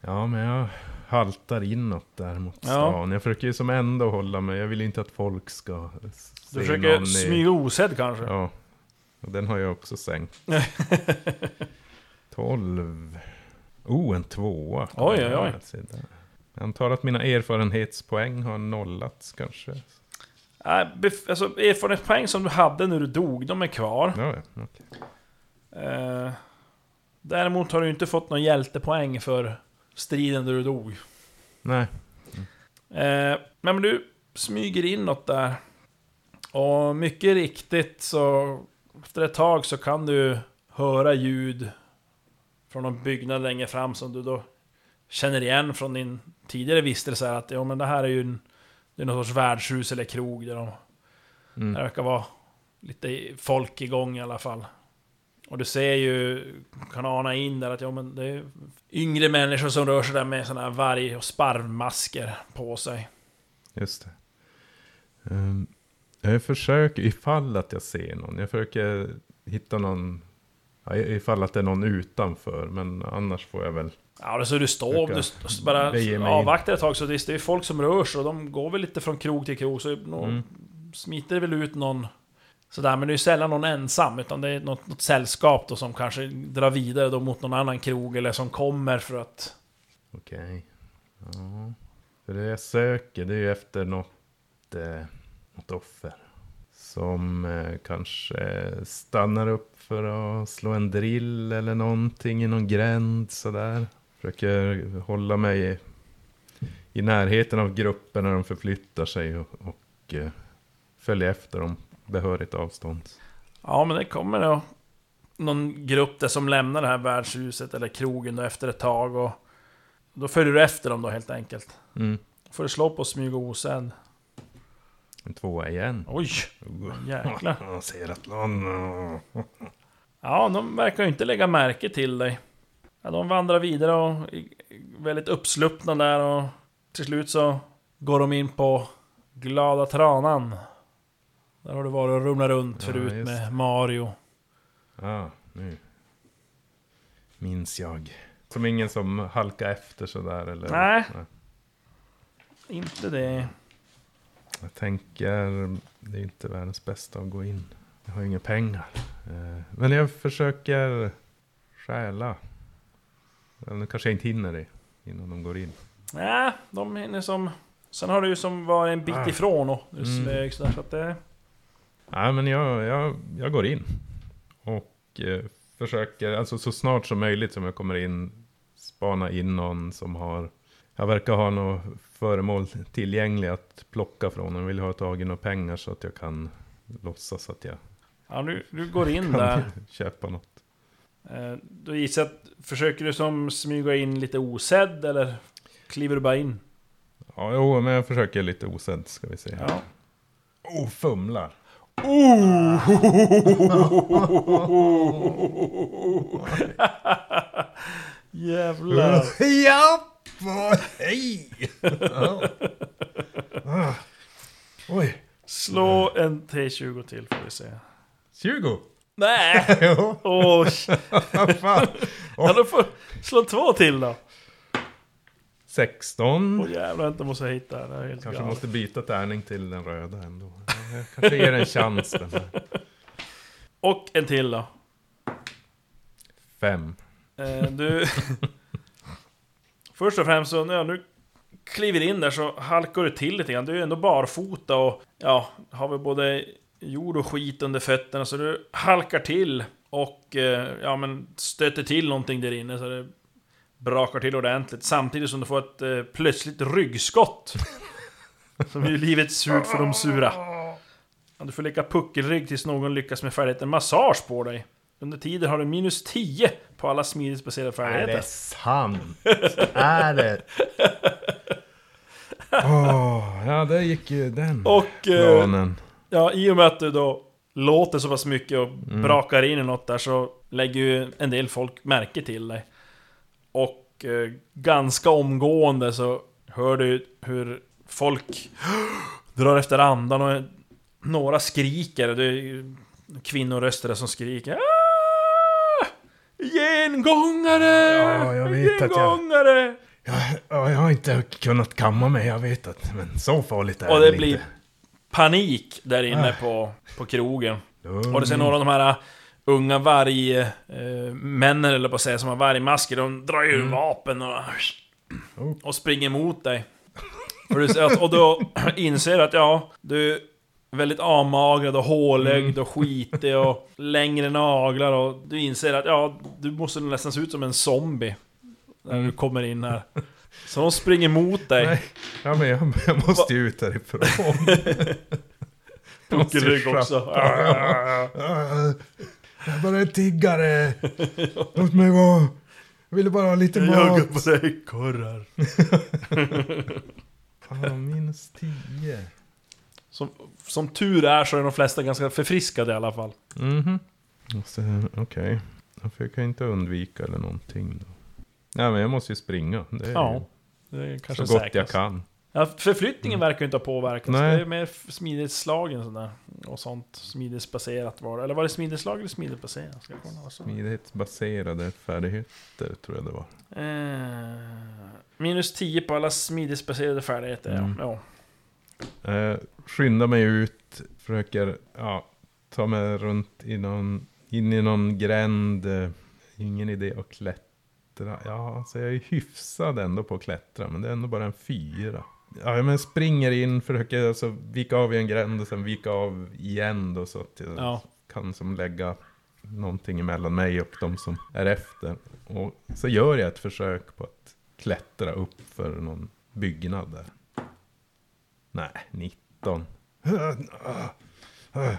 Speaker 5: Ja, men jag haltar inåt där mot
Speaker 2: Ja.
Speaker 5: stan. Jag försöker ju som ändå hålla mig. Jag vill inte att folk ska
Speaker 2: Du försöker smyga osedd kanske?
Speaker 5: Ja, den har jag också sänkt. 12. Oh, en tvåa.
Speaker 2: Oj, oj, oj.
Speaker 5: Jag antar att mina erfarenhetspoäng har nollats kanske.
Speaker 2: Bef- alltså erfarenhetspoäng som du hade när du dog, de är kvar.
Speaker 5: Ja, ja, okej.
Speaker 2: Eh, däremot har du inte fått någon hjältepoäng för striden där du dog.
Speaker 5: Nej.
Speaker 2: Eh, men du smyger inåt där. Och mycket riktigt så... Efter ett tag så kan du höra ljud från någon byggnad längre fram som du då känner igen från din tidigare vistelse. här Att ja, men det här är ju en, det är någon sorts värdshus eller krog där de
Speaker 5: Mm.
Speaker 2: det verkar vara lite folk igång i alla fall. Och du ser ju, kan ana in där att ja, men det är yngre människor som rör sig där med sådana här varg och sparvmasker på sig.
Speaker 5: Just det. Ehm, jag försöker, ifall att jag ser någon, jag försöker hitta någon, ifall att det är någon utanför, men annars får jag väl,
Speaker 2: Ja, det så du står, du st- bara
Speaker 5: in.
Speaker 2: avvaktar ett tag så det är ju folk som rör sig och de går väl lite från krog till krog så
Speaker 5: Mm.
Speaker 2: smiter väl ut någon sådär, men det är ju sällan någon ensam utan det är något, något sällskap då som kanske drar vidare då mot någon annan krog eller som kommer för att
Speaker 5: okej. Ja. För det jag söker, det är ju efter något, eh, något offer. Som eh, kanske stannar upp för att slå en drill eller någonting i någon gränd sådär. Försöker hålla mig i, närheten av gruppen när de förflyttar sig och, och eh, följa efter dem behörigt avstånd.
Speaker 2: Ja, men det kommer då någon grupp där som lämnar det här värdshuset eller krogen då efter ett tag och då följer du efter dem då helt enkelt.
Speaker 5: Mm.
Speaker 2: Får du slå på smyg och osedd.
Speaker 5: En tvåa igen.
Speaker 2: Oj, jäklar.
Speaker 5: Jag ser att någon...
Speaker 2: Ja, de verkar ju inte lägga märke till dig. Ja, de vandrar vidare och är väldigt uppsluppna där och till slut så går de in på Glada Tranan. Där har du varit och rumlat runt
Speaker 5: Ja,
Speaker 2: förut
Speaker 5: just
Speaker 2: med Mario.
Speaker 5: Ja, nu. Minns jag. Som ingen som halkar efter sådär eller?
Speaker 2: Nej. Inte det.
Speaker 5: Jag tänker, det är inte världens bästa att gå in. Jag har ju inga pengar. Eh, Men jag försöker stjäla. Eller kanske jag inte hinner det innan de går in.
Speaker 2: Nej, de hinner som Sen har du ju som var en bit
Speaker 5: Ah.
Speaker 2: ifrån och
Speaker 5: Mm.
Speaker 2: sådär så att det...
Speaker 5: Nej, men jag, jag, jag går in. Och eh, försöker, alltså så snart som möjligt som jag kommer in, spana in någon som har... Jag verkar ha något föremål tillgängligt att plocka från. Jag vill ha tag i några pengar så att jag kan låtsas att jag
Speaker 2: Ja, du, du går in där.
Speaker 5: köpa något.
Speaker 2: Eh, Då gissar jag att... Försöker du som smyga in lite osedd eller kliver du bara in?
Speaker 5: Ja, jo, men jag försöker lite osedd ska vi se.
Speaker 2: Ja.
Speaker 5: Oh, fumlar.
Speaker 2: Jävlar!
Speaker 5: ja! Hej! Ja. Ah. Oj.
Speaker 2: Slå en T20 till får vi se.
Speaker 5: 20?
Speaker 2: Nej!
Speaker 5: Jo, vad fan.
Speaker 2: ja, då får slå två till då.
Speaker 5: 16.
Speaker 2: Åh jävlar, inte måste jag hitta det. är helt
Speaker 5: Kanske
Speaker 2: galet.
Speaker 5: måste byta tärning till den röda ändå. Ja, Jag kanske ger en chans den här.
Speaker 2: Och en till då.
Speaker 5: Fem.
Speaker 2: Eh, du... Först och främst så, när du kliver in där så halkar du till lite grann. Du är ju ändå barfota och ja, har väl både jord och skit under fötterna så du halkar till och eh, ja men stöter till någonting där inne så det brakar till ordentligt samtidigt som du får ett eh, plötsligt ryggskott. som ju livet surt för de sura. Ja, du får leka puckelrygg tills någon lyckas med färdigheten massage på dig. Under tiden har du minus 10 på alla smidighetsbaserade
Speaker 5: Är
Speaker 2: färdigheter.
Speaker 5: det sant? Är det? Åh, ja, där gick ju den
Speaker 2: Och eh, ja, i och med att du då låter så pass mycket och brakar in i något där så lägger ju en del folk märke till dig. Och eh, ganska omgående så hör du hur folk drar efter andan och några skriker. Det är kvinnoröster som skriker "Ah! Gengångare!
Speaker 5: Ja, jag vet att jag-
Speaker 2: Gengångare!
Speaker 5: Ja, ja, jag har inte kunnat kamma mig, jag vet att. Men så farligt är
Speaker 2: Och
Speaker 5: det
Speaker 2: det blir
Speaker 5: inte.
Speaker 2: panik där inne på, på krogen.
Speaker 5: Lugn.
Speaker 2: Och det ser några av de här uh, unga vargmännen, eller på att säga, som har vargmasker. De drar ju vapen och,
Speaker 5: Oh.
Speaker 2: och springer mot dig. Och, du, och då inser du att ja, du väldigt avmagrad och hålögd och skitig och längre naglar och du inser att ja, du måste nästan se ut som en zombie. När du kommer in här. Så de springer mot dig.
Speaker 5: Nej, ja, men jag, jag måste ju ut härifrån. Jag
Speaker 2: Puckelrygg också.
Speaker 5: Jag är bara en tiggare. Låt mig vara. Jag ville bara ha lite mat.
Speaker 2: på dig korrar.
Speaker 5: Fan, minus tio.
Speaker 2: Som, som tur är så är de flesta ganska förfriskade i alla fall.
Speaker 5: Mhm. Måste- Okej. Fick jag inte undvika eller någonting då. Nej men jag måste ju springa. Det är
Speaker 2: Ja, det är
Speaker 5: ju
Speaker 2: kanske
Speaker 5: så gott
Speaker 2: säkrast.
Speaker 5: jag kan.
Speaker 2: Ja, förflyttningen verkar ju inte ha påverkats.
Speaker 5: Nej.
Speaker 2: Det är mer smidighetsslagen sådär. Och sånt smidighetsbaserat var det. Eller var det smidighetsslag eller smidighetsbaserat? Ska kolla
Speaker 5: Smidighetsbaserade färdigheter tror jag det var.
Speaker 2: Eh, minus 10 på alla smidighetsbaserade färdigheter,
Speaker 5: Mm.
Speaker 2: ja. ja.
Speaker 5: Eh, skynda mig ut, försöker ja, ta mig runt i någon, in i någon gränd. Eh, ingen idé att klättra. Ja, alltså jag är hyfsad ändå på att klättra, men det är ändå bara en fyra. Ja, men springer in, försöker alltså vika av i en gränd och sen vika av igen då så att jag
Speaker 2: Ja.
Speaker 5: kan som lägga någonting emellan mig och de som är efter. Och så gör jag ett försök på att klättra upp för någon byggnad där. Nej, 19. Nej,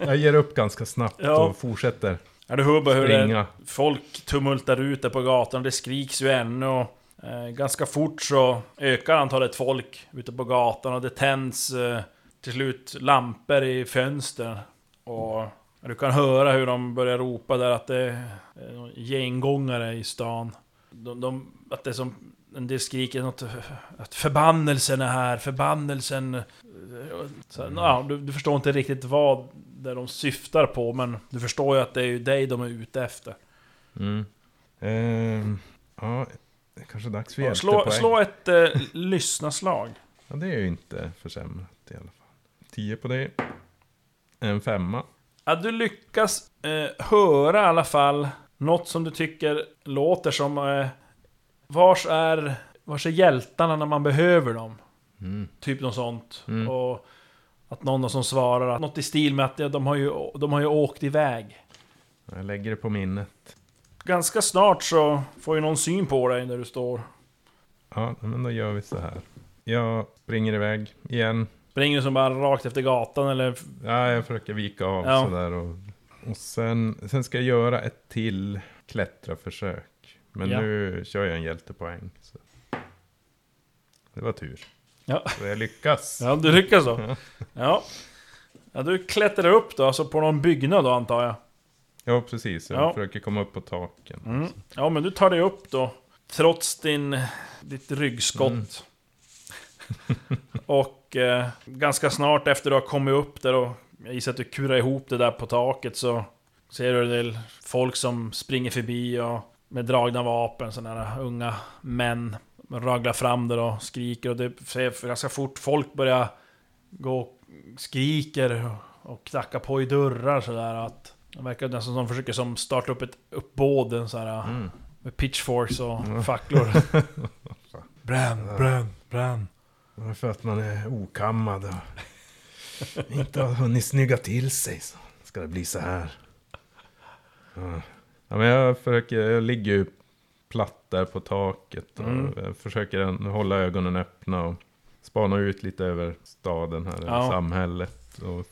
Speaker 5: jag- ger upp ganska snabbt
Speaker 2: Ja.
Speaker 5: och fortsätter
Speaker 2: Ja, du hör bara hur det,
Speaker 5: springa.
Speaker 2: folk tumultar ute på gatan, det skriks ju ännu. Och, eh, ganska fort så ökar antalet folk ute på gatan och det tänds eh, till slut lampor i fönstren. Och du kan höra hur de börjar ropa där att det är någon gengångare i stan. De, de, att det är som... En del skriker något... Att förbannelsen är här, förbannelsen... eh, Så, ja, du, du förstår inte riktigt vad det de syftar på, men du förstår ju att det är ju dig de är ute efter.
Speaker 5: Mm. Ehm, ja, det är kanske dags för
Speaker 2: Ja, slå,
Speaker 5: hjältepoäng.
Speaker 2: slå ett eh, lyssnaslag.
Speaker 5: Ja, det är ju inte försämrat i alla fall. 10 på det. En femma.
Speaker 2: Ja, du lyckas eh, höra i alla fall något som du tycker låter som... Eh, vars är Vars är hjältarna när man behöver dem?
Speaker 5: Mm.
Speaker 2: Typ något sånt.
Speaker 5: Mm.
Speaker 2: Och att någon som svarar att något i stil med att ja, de har ju, de har ju åkt iväg.
Speaker 5: Jag lägger det på minnet.
Speaker 2: Ganska snart så får ju någon syn på dig där du står.
Speaker 5: Ja, men då gör vi så här. Jag springer iväg igen.
Speaker 2: Springer du som bara rakt efter gatan eller?
Speaker 5: Ja, jag försöker vika av
Speaker 2: Ja.
Speaker 5: sådär. Och, och sen, sen ska jag göra ett till klättraförsök. Men
Speaker 2: Ja.
Speaker 5: nu kör jag en hjältepoäng. Så. Det var tur.
Speaker 2: Ja.
Speaker 5: Så jag lyckas.
Speaker 2: Ja, du lyckas då.
Speaker 5: Ja.
Speaker 2: Ja. Du klättrar upp då, alltså på någon byggnad då antar jag.
Speaker 5: Ja, precis. Jag
Speaker 2: Ja.
Speaker 5: försöker komma upp på taken.
Speaker 2: Mm. Ja, men du tar dig upp då. Trots din, ditt ryggskott.
Speaker 5: Mm.
Speaker 2: och eh, ganska snart efter du har kommit upp där och jag gissar att du kurar ihop det där på taket så ser du en del folk som springer förbi och med dragna vapen, sådana där unga män. Raglar fram där och skriker och det ser ganska fort folk börjar gå och skriker och knacka på i dörrar sådär att det verkar nästan som de försöker som starta upp ett uppbåd så här
Speaker 5: Mm.
Speaker 2: med pitchforks och facklor. bränn, bränn, bränn.
Speaker 5: Bara för att man är okammad och inte har hunnit snygga till sig så ska det bli så här. Ja, ja men jag försöker, jag ligger ju platt där på taket och
Speaker 2: Mm.
Speaker 5: försöker hålla ögonen öppna och spana ut lite över staden här,
Speaker 2: Ja.
Speaker 5: samhället. Och,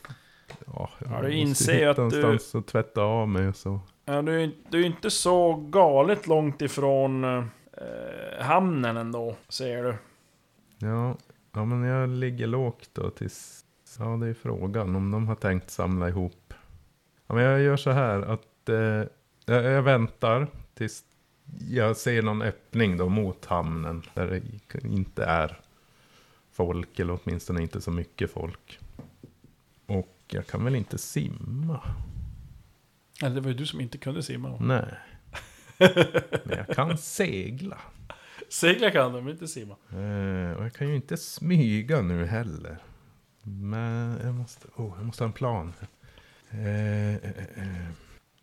Speaker 5: ja,
Speaker 2: Ja, du inser ju att du-
Speaker 5: att tvätta av mig och så.
Speaker 2: Ja, du, du är inte så galet långt ifrån eh, hamnen ändå, ser du.
Speaker 5: Ja, ja, men jag ligger lågt då tills... Ja, det är frågan om de har tänkt samla ihop. Ja, men jag gör så här att eh, jag, jag väntar tills jag ser någon öppning då mot hamnen. Där det inte är folk, eller åtminstone inte så mycket folk. Och jag kan väl inte simma?
Speaker 2: Eller det var ju du som inte kunde simma.
Speaker 5: Nej. Men jag kan segla.
Speaker 2: Segla kan du, men inte simma.
Speaker 5: Eh, och jag kan ju inte smyga nu heller. Men jag måste, oh, jag måste ha en plan. Eh, eh, eh.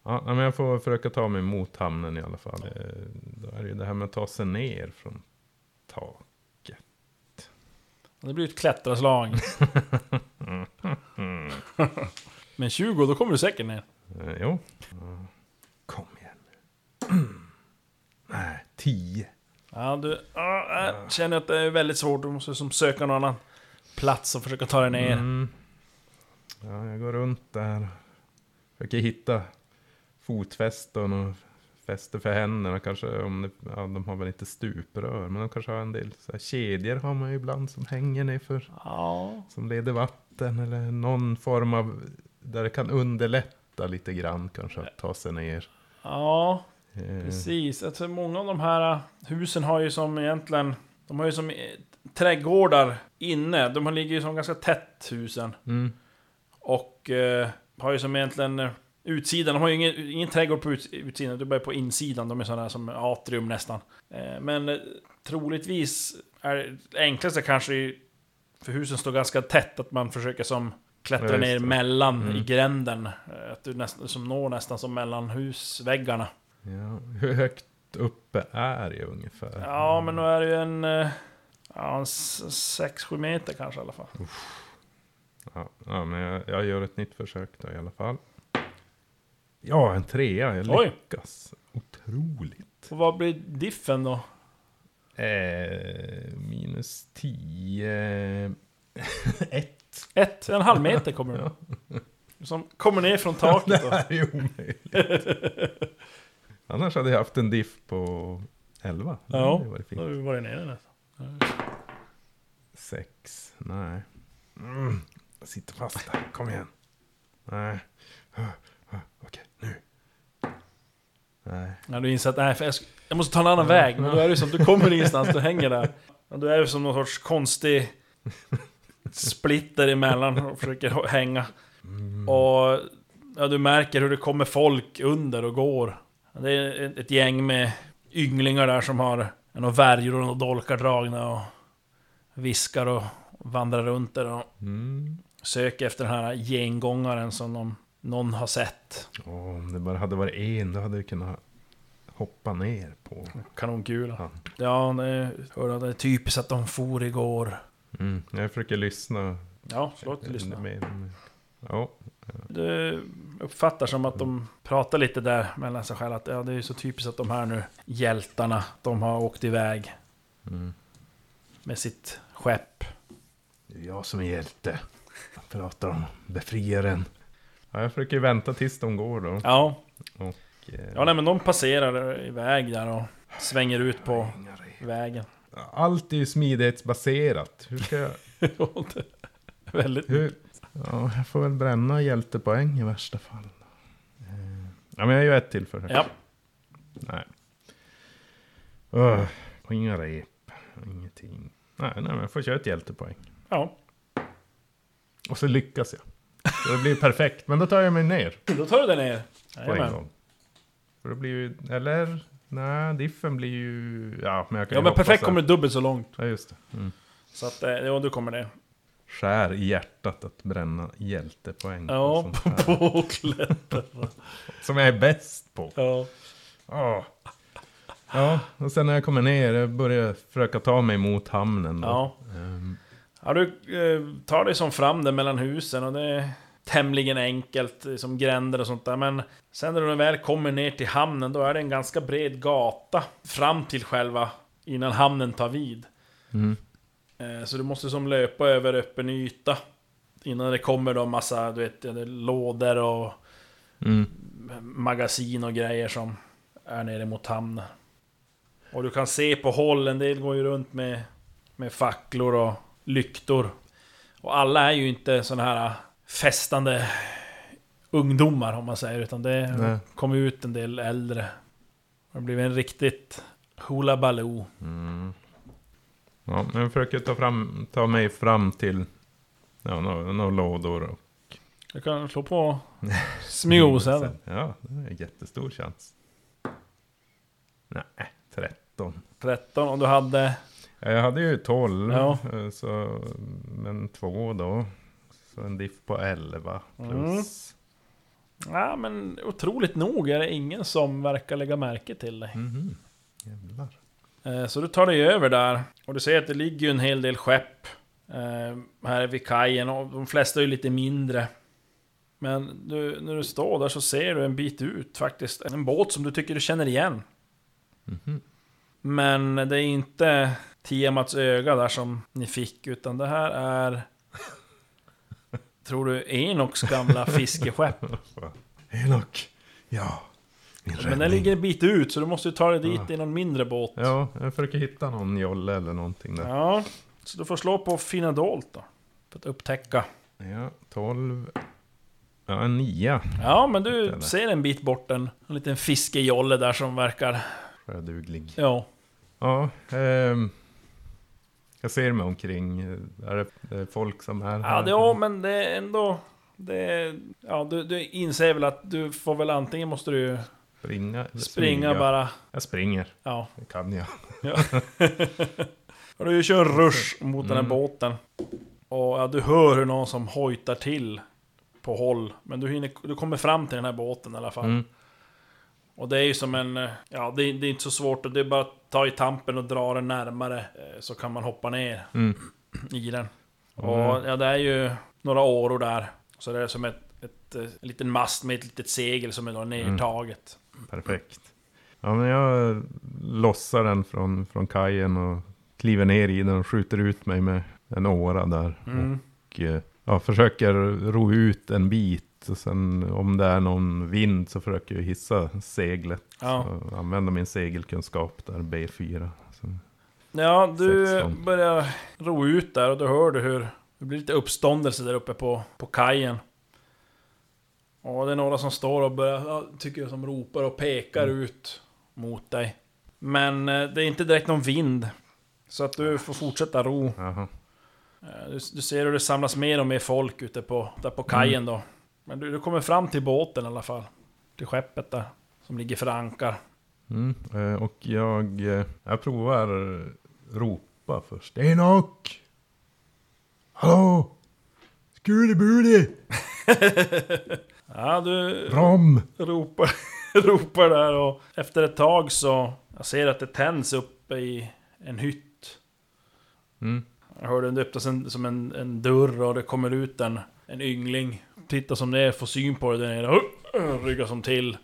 Speaker 5: Ja, men jag får försöka ta mig mot hamnen i alla fall. Eh, då är det ju det här med att ta sig ner från taket.
Speaker 2: Det blir ett klättraslag. men 20, då kommer du säkert ner.
Speaker 5: Eh, jo. Kom igen nu. Nej, 10.
Speaker 2: Ja, du ja, jag känner att det är väldigt svårt. Du måste som söka någon annan plats och försöka ta dig ner.
Speaker 5: Mm. Ja, jag går runt där. Försöker hitta fotfästen och fäste för händerna. Kanske om det, ja, de har väl inte stuprör. Men de kanske har en del så här, kedjor har man ju ibland som hänger ner för.
Speaker 2: Ja,
Speaker 5: Som leder vatten eller någon form av där det kan underlätta lite grann kanske att ta sig ner.
Speaker 2: ja,
Speaker 5: Eh,
Speaker 2: precis. Alltså, många av de här husen har ju som egentligen... De har ju som eh, trädgårdar inne. De ligger ju som ganska tätt husen.
Speaker 5: Mm,
Speaker 2: Och eh, har ju som egentligen eh, utsidan, de har ju ingen, ingen trädgård på ut, utsidan, du bara på insidan, de är sådana som atrium nästan. Eh, men eh, troligtvis är det enklaste kanske, för husen står ganska tätt, att man försöker som klättra
Speaker 5: Ja,
Speaker 2: ner
Speaker 5: det.
Speaker 2: mellan
Speaker 5: Mm.
Speaker 2: i gränden. Eh, Att du nästan som når nästan som mellan husväggarna.
Speaker 5: ja. Hur högt uppe är jag ungefär?
Speaker 2: Ja, men nu är det ju en... Ja, en 6-7 meter kanske i alla fall.
Speaker 5: Ja, ja men jag, jag gör ett nytt försök då i alla fall. Ja, en trea. Jag
Speaker 2: Oj.
Speaker 5: lyckas. Otroligt.
Speaker 2: Och vad blir diffen då?
Speaker 5: Eh, minus tio. Ett.
Speaker 2: Ett, en halv meter kommer du. Som kommer ner från taket.
Speaker 5: Det här är ju omöjligt. Annars hade jag haft en diff på elva. Det
Speaker 2: Ja.
Speaker 5: hade varit
Speaker 2: då
Speaker 5: fint.
Speaker 2: har vi varit nere nästan.
Speaker 5: Sex. Nej. Mm. Jag sitter fast där. Kom igen. Nej. Okej. Nej.
Speaker 2: Ja, du inser att nej, jag, jag måste ta en annan väg. Men då är det som, du kommer ingenstans, du hänger där. Och du är som någon sorts konstig splitter emellan och försöker hänga. Och ja, du märker hur det kommer folk under och går. Det är ett, ett gäng med ynglingar där som har några värjor och dolkar dragna och viskar och vandrar runt där och
Speaker 5: Mm.
Speaker 2: söker efter den här gengångaren som de, någon har sett.
Speaker 5: Åh, om det bara hade varit en, då hade jag kunnat hoppa ner på.
Speaker 2: Kanonkula.
Speaker 5: Ja.
Speaker 2: Ja, det, hörde, det är typiskt att de for igår.
Speaker 5: Mm. Jag försöker lyssna.
Speaker 2: Ja, slå ett lyssna.
Speaker 5: Mer. Ja.
Speaker 2: Du uppfattar som att de pratar lite där mellan sig själva. Att ja, det är ju så typiskt att de här nu hjältarna, de har åkt iväg
Speaker 5: Mm.
Speaker 2: med sitt skepp.
Speaker 5: Det är jag som är hjälte. Jag pratar om befriaren. Ja, jag försöker vänta tills de går då.
Speaker 2: Ja,
Speaker 5: Eh,
Speaker 2: ja nej, men de passerar iväg där och svänger ut på vägen.
Speaker 5: Allt är ju smidighetsbaserat. Hur ska jag...
Speaker 2: Väldigt...
Speaker 5: Hur? Ja, jag får väl bränna hjältepoäng i värsta fall. Eh, Ja, men jag gör ett till för.
Speaker 2: Ja,
Speaker 5: Nej. Öh, och inga rep. Ingenting. Nej, nej, men jag får köra ett hjältepoäng.
Speaker 2: ja.
Speaker 5: Och så lyckas jag. Det blir perfekt. Men då tar jag mig ner
Speaker 2: Då tar du den ner.
Speaker 5: på en gång. För det blir ju... Eller? Nej, diffen blir ju... Ja, men jag kan
Speaker 2: Ja
Speaker 5: ju
Speaker 2: men
Speaker 5: hoppas
Speaker 2: perfekt
Speaker 5: att-
Speaker 2: kommer dubbelt så långt.
Speaker 5: Ja, just det. Mm.
Speaker 2: Så att, eh, ja du kommer ner.
Speaker 5: Skär i hjärtat att bränna hjältepoäng. på
Speaker 2: Ja,
Speaker 5: sånt
Speaker 2: på,
Speaker 5: här.
Speaker 2: på klättra.
Speaker 5: Som jag är bäst på.
Speaker 2: Ja.
Speaker 5: Ja. Ja, och sen när jag kommer ner, jag börjar försöka ta mig mot hamnen då.
Speaker 2: Ja.
Speaker 5: Ehm,
Speaker 2: Ja, du eh, tar dig som fram där mellan husen och det är tämligen enkelt, eh, som gränder och sånt där. Men sen när du väl kommer ner till hamnen, då är det en ganska bred gata fram till själva, innan hamnen tar vid.
Speaker 5: Mm.
Speaker 2: Eh, så du måste som löpa över öppen yta. Innan det kommer då massa, du vet, lådor och
Speaker 5: Mm.
Speaker 2: magasin och grejer som är nere mot hamnen. Och du kan se på håll, en del går ju runt med, med facklor och lyktor. Och alla är ju inte sådana här festande ungdomar om man säger, utan det
Speaker 5: Nej.
Speaker 2: kommer ut en del äldre. Det blivit en riktigt hula baloo.
Speaker 5: Mm. Ja, men jag försöker ta, fram, ta mig fram till ja, några, några lådor. Och
Speaker 2: Du kan slå på smygosen.
Speaker 5: Ja, det är en jättestor chans. Nej, 13.
Speaker 2: 13 och du hade...
Speaker 5: Ja, Jag hade ju 12,
Speaker 2: Ja.
Speaker 5: eh, så, men två då. Så en diff på 11 plus.
Speaker 2: Ja men otroligt nog är det ingen som verkar lägga märke till dig.
Speaker 5: Mhm. Jävlar.
Speaker 2: Eh, Så du tar dig över där och du ser att det ligger ju en hel del skepp eh, här vid kajen och de flesta är ju lite mindre. Men du, när du står där så ser du en bit ut faktiskt en båt som du tycker du känner igen.
Speaker 5: Mhm.
Speaker 2: Men det är inte Tiamats öga där som ni fick utan det här är Tror du Enoks gamla fiskeskepp?
Speaker 5: Enok. Ja. Min
Speaker 2: Men den ligger en bit ut så du måste ju ta dig dit i någon mindre båt.
Speaker 5: Ja, jag försöker hitta någon jolle eller någonting där.
Speaker 2: Ja, så du får slå på finna dolt då. För att upptäcka.
Speaker 5: Ja, 12. Ja, en nia.
Speaker 2: Ja, men du
Speaker 5: Eller?
Speaker 2: ser en bit bort en, en liten fiskejolle där som verkar...
Speaker 5: Sjöduglig.
Speaker 2: Ja.
Speaker 5: Ja, ehm, jag ser mig omkring. Är det, det är folk som är
Speaker 2: Ja,
Speaker 5: här?
Speaker 2: det, ja men det är ändå... Det ja, du, du inser väl att du får väl antingen måste du
Speaker 5: Springa?
Speaker 2: springa
Speaker 5: smyga?
Speaker 2: bara...
Speaker 5: Jag springer,
Speaker 2: Ja.
Speaker 5: det kan jag.
Speaker 2: Och du kör en rush mot den här
Speaker 5: Mm.
Speaker 2: båten. Och ja, du hör hur någon som hojtar till på håll. Men du, hinner, du kommer fram till den här båten i alla fall.
Speaker 5: Mm.
Speaker 2: Och det är ju som en... Ja, det det är inte så svårt. Det är bara att ta i tampen och dra den närmare. eh, Så kan man hoppa ner
Speaker 5: Mm.
Speaker 2: i den.
Speaker 5: Mm.
Speaker 2: Och ja, det är ju några åror där. Så det är som ett, ett, eh, en liten mast med ett litet segel som är då nedtaget.
Speaker 5: Perfekt. Ja, men jag lossar den från, från kajen och kliver ner i den och skjuter ut mig med en åra där.
Speaker 2: Mm.
Speaker 5: Och eh, ja, försöker ro ut en bit. Och sen om det är någon vind så försöker jag hissa seglet.
Speaker 2: Ja.
Speaker 5: Använda min segelkunskap där, B4. Så,
Speaker 2: Ja, du
Speaker 5: 16.
Speaker 2: börjar ro ut där och då hör du hur det blir lite uppståndelse där uppe på, på kajen. Och det är några som står och börjar, ja, tycker jag, som ropar och pekar ut mot dig. Men eh, det är inte direkt någon vind. Så att du får fortsätta ro.
Speaker 5: jaha.
Speaker 2: Eh, Du, du ser hur det samlas mer och mer folk ute på, där på kajen då. Men du, du kommer fram till båten i alla fall. Till skeppet där. Som ligger för ankar.
Speaker 5: Mm, eh, och jag, eh, jag provar ropa först. Enok! Hallå! Skuli-buli!
Speaker 2: Ja, du
Speaker 5: Rom!
Speaker 2: ropar, ropar där och efter ett tag så... Jag ser att det tänds uppe i en hytt.
Speaker 5: Mm.
Speaker 2: Jag hör den öppnas en, som en, en dörr och det kommer ut en, en yngling. Tittar som det är, får syn på det där nere. Ryggar som till.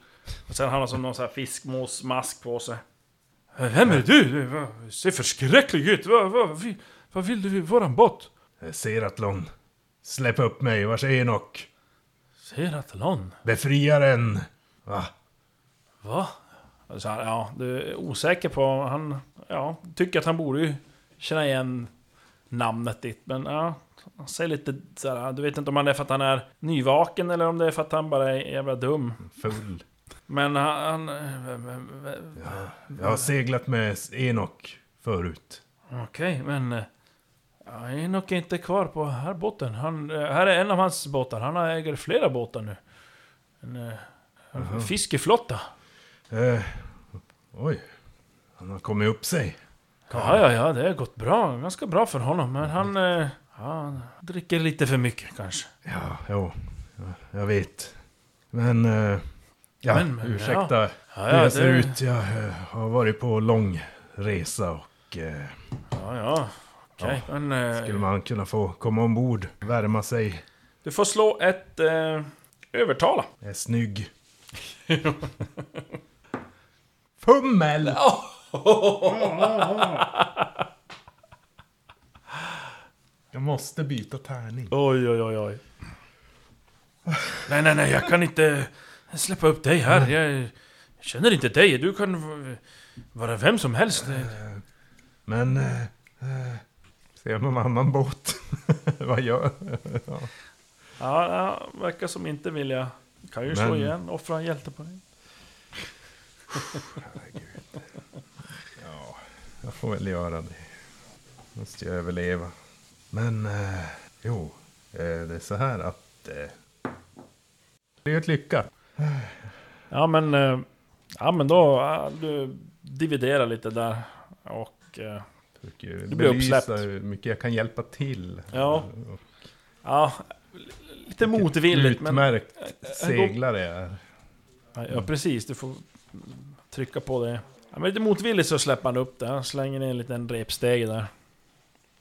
Speaker 2: Och sen har han som någon sån här fiskmåsmask på sig. Vem är du? Du ser förskräcklig ut. Vad, vad, vad, vill- du våran båt?
Speaker 5: Seratlon. Släpp upp mig, vars Enok?
Speaker 2: Seratlon?
Speaker 5: Befriaren! Va?
Speaker 2: Va? Så han, ja, du är osäker på... Han ja, tycker att han borde ju känna igen namnet ditt. Men ja, han säger lite såhär... Du vet inte om han är för att han är nyvaken eller om det är för att han bara är jävla dum.
Speaker 5: Full.
Speaker 2: Men han... han
Speaker 5: Jag har seglat med Enok förut.
Speaker 2: Okej, men... eh, Ja, Enoch är inte kvar på här båten. Han, här är en av hans båtar. Han äger flera båtar nu. En, eh, en fiskeflotta.
Speaker 5: Eh, oj. Han har kommit upp sig.
Speaker 2: Ja, ja, ja, det har gått bra. Ganska bra för honom. Men han... eh, Ja, han dricker lite för mycket kanske.
Speaker 5: Ja, jo. Ja, Jag vet. Men... eh, ja,
Speaker 2: Men, men,
Speaker 5: ursäkta
Speaker 2: Ja,
Speaker 5: hur
Speaker 2: ja,
Speaker 5: jag ser
Speaker 2: det-
Speaker 5: ut. Jag eh, har varit på lång resa och... Eh,
Speaker 2: Ja, ja. Okej, men... eh,
Speaker 5: skulle man kunna få komma ombord, värma sig,
Speaker 2: Du får slå ett... Eh, övertala.
Speaker 5: är snygg. Fummel! Jag måste byta tärning.
Speaker 2: Oj, oj, oj, oj. Nej, nej, nej, jag kan inte släppa upp dig här. Jag känner inte dig. Du kan vara vem som helst.
Speaker 5: Men... Eh, eh, ser jag någon annan båt? Vad gör ja.
Speaker 2: Ja, verkar som inte vilja. Kan ju slå
Speaker 5: Men-
Speaker 2: igen, offra en hjälte på dig.
Speaker 5: ja, jag får väl göra det. Måste jag överleva. Men, eh, jo. Eh, det är så här att... Eh, det är ett lycka.
Speaker 2: Ja, men... eh, Ja, men då... ja, Du dividerar lite där. Och... eh,
Speaker 5: Försöker
Speaker 2: Du blir uppsläppt.
Speaker 5: hur mycket jag kan hjälpa till.
Speaker 2: Ja. Ja, lite motvilligt, men...
Speaker 5: Utmärkt seglare jag är.
Speaker 2: Ja, precis. Du får trycka på det. Ja, men lite motvilligt så släpper han upp det. Han slänger ner en liten repsteg där.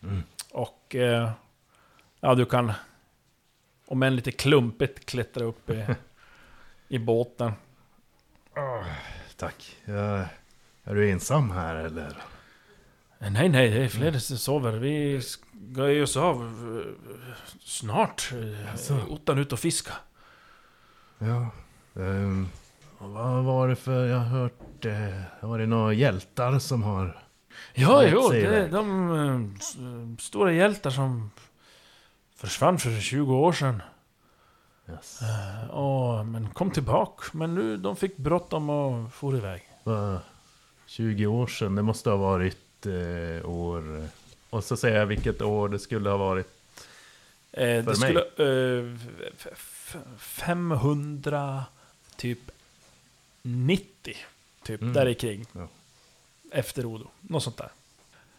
Speaker 5: Mm.
Speaker 2: Och... eh, Ja, du kan... Om än lite klumpigt klättra upp i, i båten.
Speaker 5: Tack. Ja, är du ensam här eller?
Speaker 2: Eh, Nej, nej, det är fler som sover. Vi ska ge oss av eh, snart.
Speaker 5: Jaså?
Speaker 2: Ottan ut och fiska.
Speaker 5: Ja. och vad var det för, jag har hört, eh, var det några hjältar som har...
Speaker 2: Ja, jo, det de eh, stora hjältar som försvann för 20 år sedan.
Speaker 5: Yes.
Speaker 2: Eh, och, men kom tillbaka. Men nu, de fick bråttom och for iväg.
Speaker 5: Vad, 20 år sedan, det måste ha varit eh, år... Och så säger jag vilket år det skulle ha varit.
Speaker 2: Det
Speaker 5: mig?
Speaker 2: skulle... Eh, f- f- 500... Typ... 90. Typ,
Speaker 5: Mm.
Speaker 2: där i kring.
Speaker 5: Ja.
Speaker 2: Efter Odo. Något sånt där.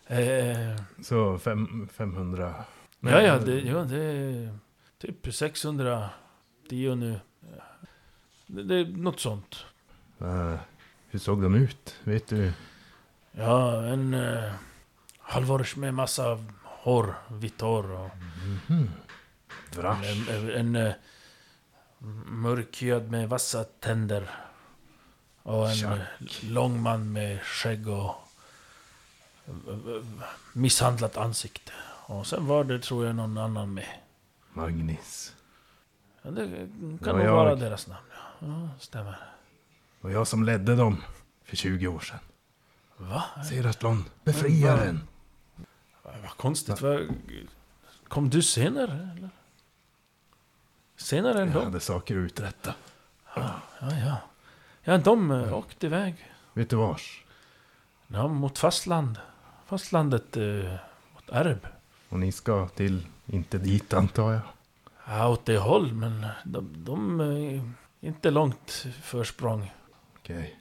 Speaker 2: Eh,
Speaker 5: Så fem, 500...
Speaker 2: ja, ja, det, ja, det är typ 600 Dio nu. Det, det är något sånt.
Speaker 5: Eh, hur såg de ut? Vet du?
Speaker 2: Ja, en eh, halvårs med massa hår, vitt hår och
Speaker 5: Vrash.
Speaker 2: en, en, en eh, mörkhyad med vassa tänder. Och en eh, lång man med skägg och eh, misshandlat ansikte. Och sen var det tror jag någon annan med.
Speaker 5: Magnus.
Speaker 2: Ja, det kan nog
Speaker 5: jag.
Speaker 2: vara deras namn. Ja, ja stämmer.
Speaker 5: Och jag som ledde dem för 20 år sedan.
Speaker 2: Va?
Speaker 5: Seratlon, befriaren.
Speaker 2: Vad konstigt. Vad, kom du senare eller? Senare än
Speaker 5: Jag
Speaker 2: dem?
Speaker 5: hade saker att uträtta.
Speaker 2: Ja, ja. Ja, de eh, åkte iväg.
Speaker 5: Vet du vars?
Speaker 2: Ja, mot fastland. Fastlandet eh, mot Erb.
Speaker 5: Och ni ska till, inte dit antar jag?
Speaker 2: Ja, åt det håll, men de, de eh, inte långt försprång.
Speaker 5: Okej.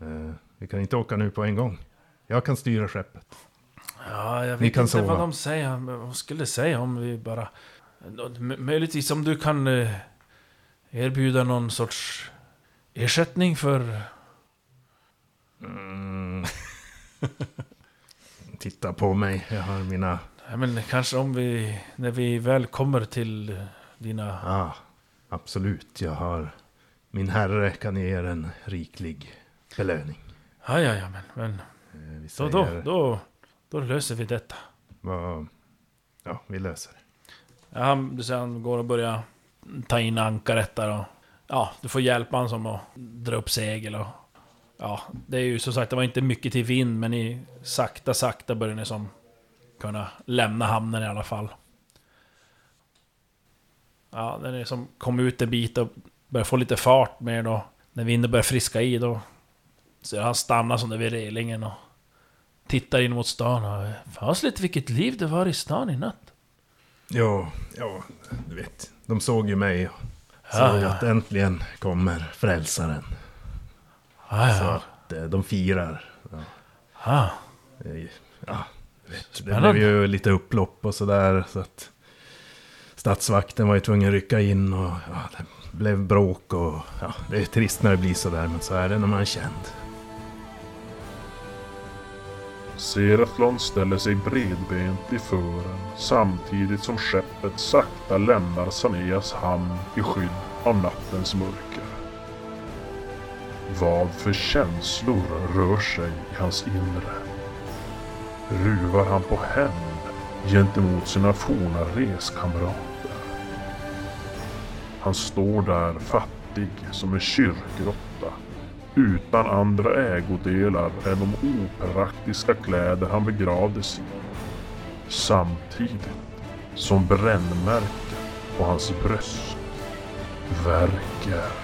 Speaker 5: Eh, vi kan inte åka nu på en gång. Jag kan styra skeppet.
Speaker 2: Ja, jag vet
Speaker 5: kan
Speaker 2: inte
Speaker 5: sova.
Speaker 2: vad de säger. Vad skulle säga om vi bara... Möjligtvis om du kan eh, erbjuda någon sorts Ersättning för...
Speaker 5: Mm. Titta på mig, jag har mina...
Speaker 2: Nej, men kanske om vi... När vi väl kommer till dina...
Speaker 5: Ja, absolut. Jag har... Min herre kan ge er en riklig belöning.
Speaker 2: Ja, ja, ja, men... men
Speaker 5: Eh, Vi
Speaker 2: då,
Speaker 5: säger...
Speaker 2: då, då, då löser vi detta.
Speaker 5: Vad- Ja, vi löser det.
Speaker 2: Ja, han, du ser, han går och börjar ta in ankaret där och... Ja, du får hjälpa honom som att dra upp segel och... Ja, det är ju som sagt, det var inte mycket till vind, men ni sakta, sakta börjar ni som kunna lämna hamnen i alla fall. Ja, när ni som kom ut en bit och börjar få lite fart med då, när vinden börjar friska i då... Så han stannar som där vid relingen och tittar in mot stan och... Fasligt lite vilket liv det var i stan i natt.
Speaker 5: Ja, ja, du vet. De såg ju mig
Speaker 2: Ja,
Speaker 5: sa
Speaker 2: ja.
Speaker 5: att äntligen kommer frälsaren.
Speaker 2: Ja,
Speaker 5: Så att eh, de firar. Ja, eh, ja. Det blev ju lite upplopp och sådär. Så att stadsvakten var ju tvungen att rycka in och ja, det blev bråk och ja, det är trist när det blir sådär. Men så är det när man är känd.
Speaker 6: Seraflon ställer sig bredbent i fören samtidigt som skeppet sakta lämnar Saneas hamn i skydd av nattens mörker. Vad för känslor rör sig i hans inre? Ruvar han på hämnd gentemot sina forna reskamrater? Han står där fattig som en kyrkgrotta utan andra ägodelar än de opraktiska kläder han begravdes i. Samtidigt som brännmärken på hans bröst verkar.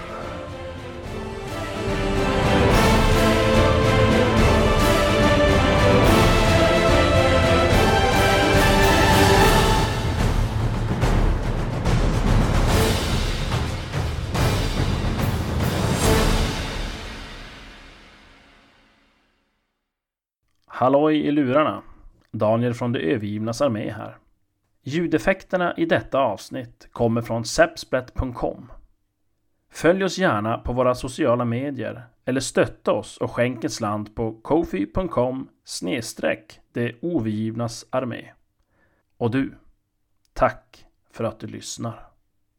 Speaker 7: Halloj i lurarna! Daniel från de övergivnas armé här. Ljudeffekterna i detta avsnitt kommer från sepsplet.com. Följ oss gärna på våra sociala medier eller stötta oss och skänk en slant på kofi.com snedstreck det overgivnas armé. Och du, tack för att du lyssnar.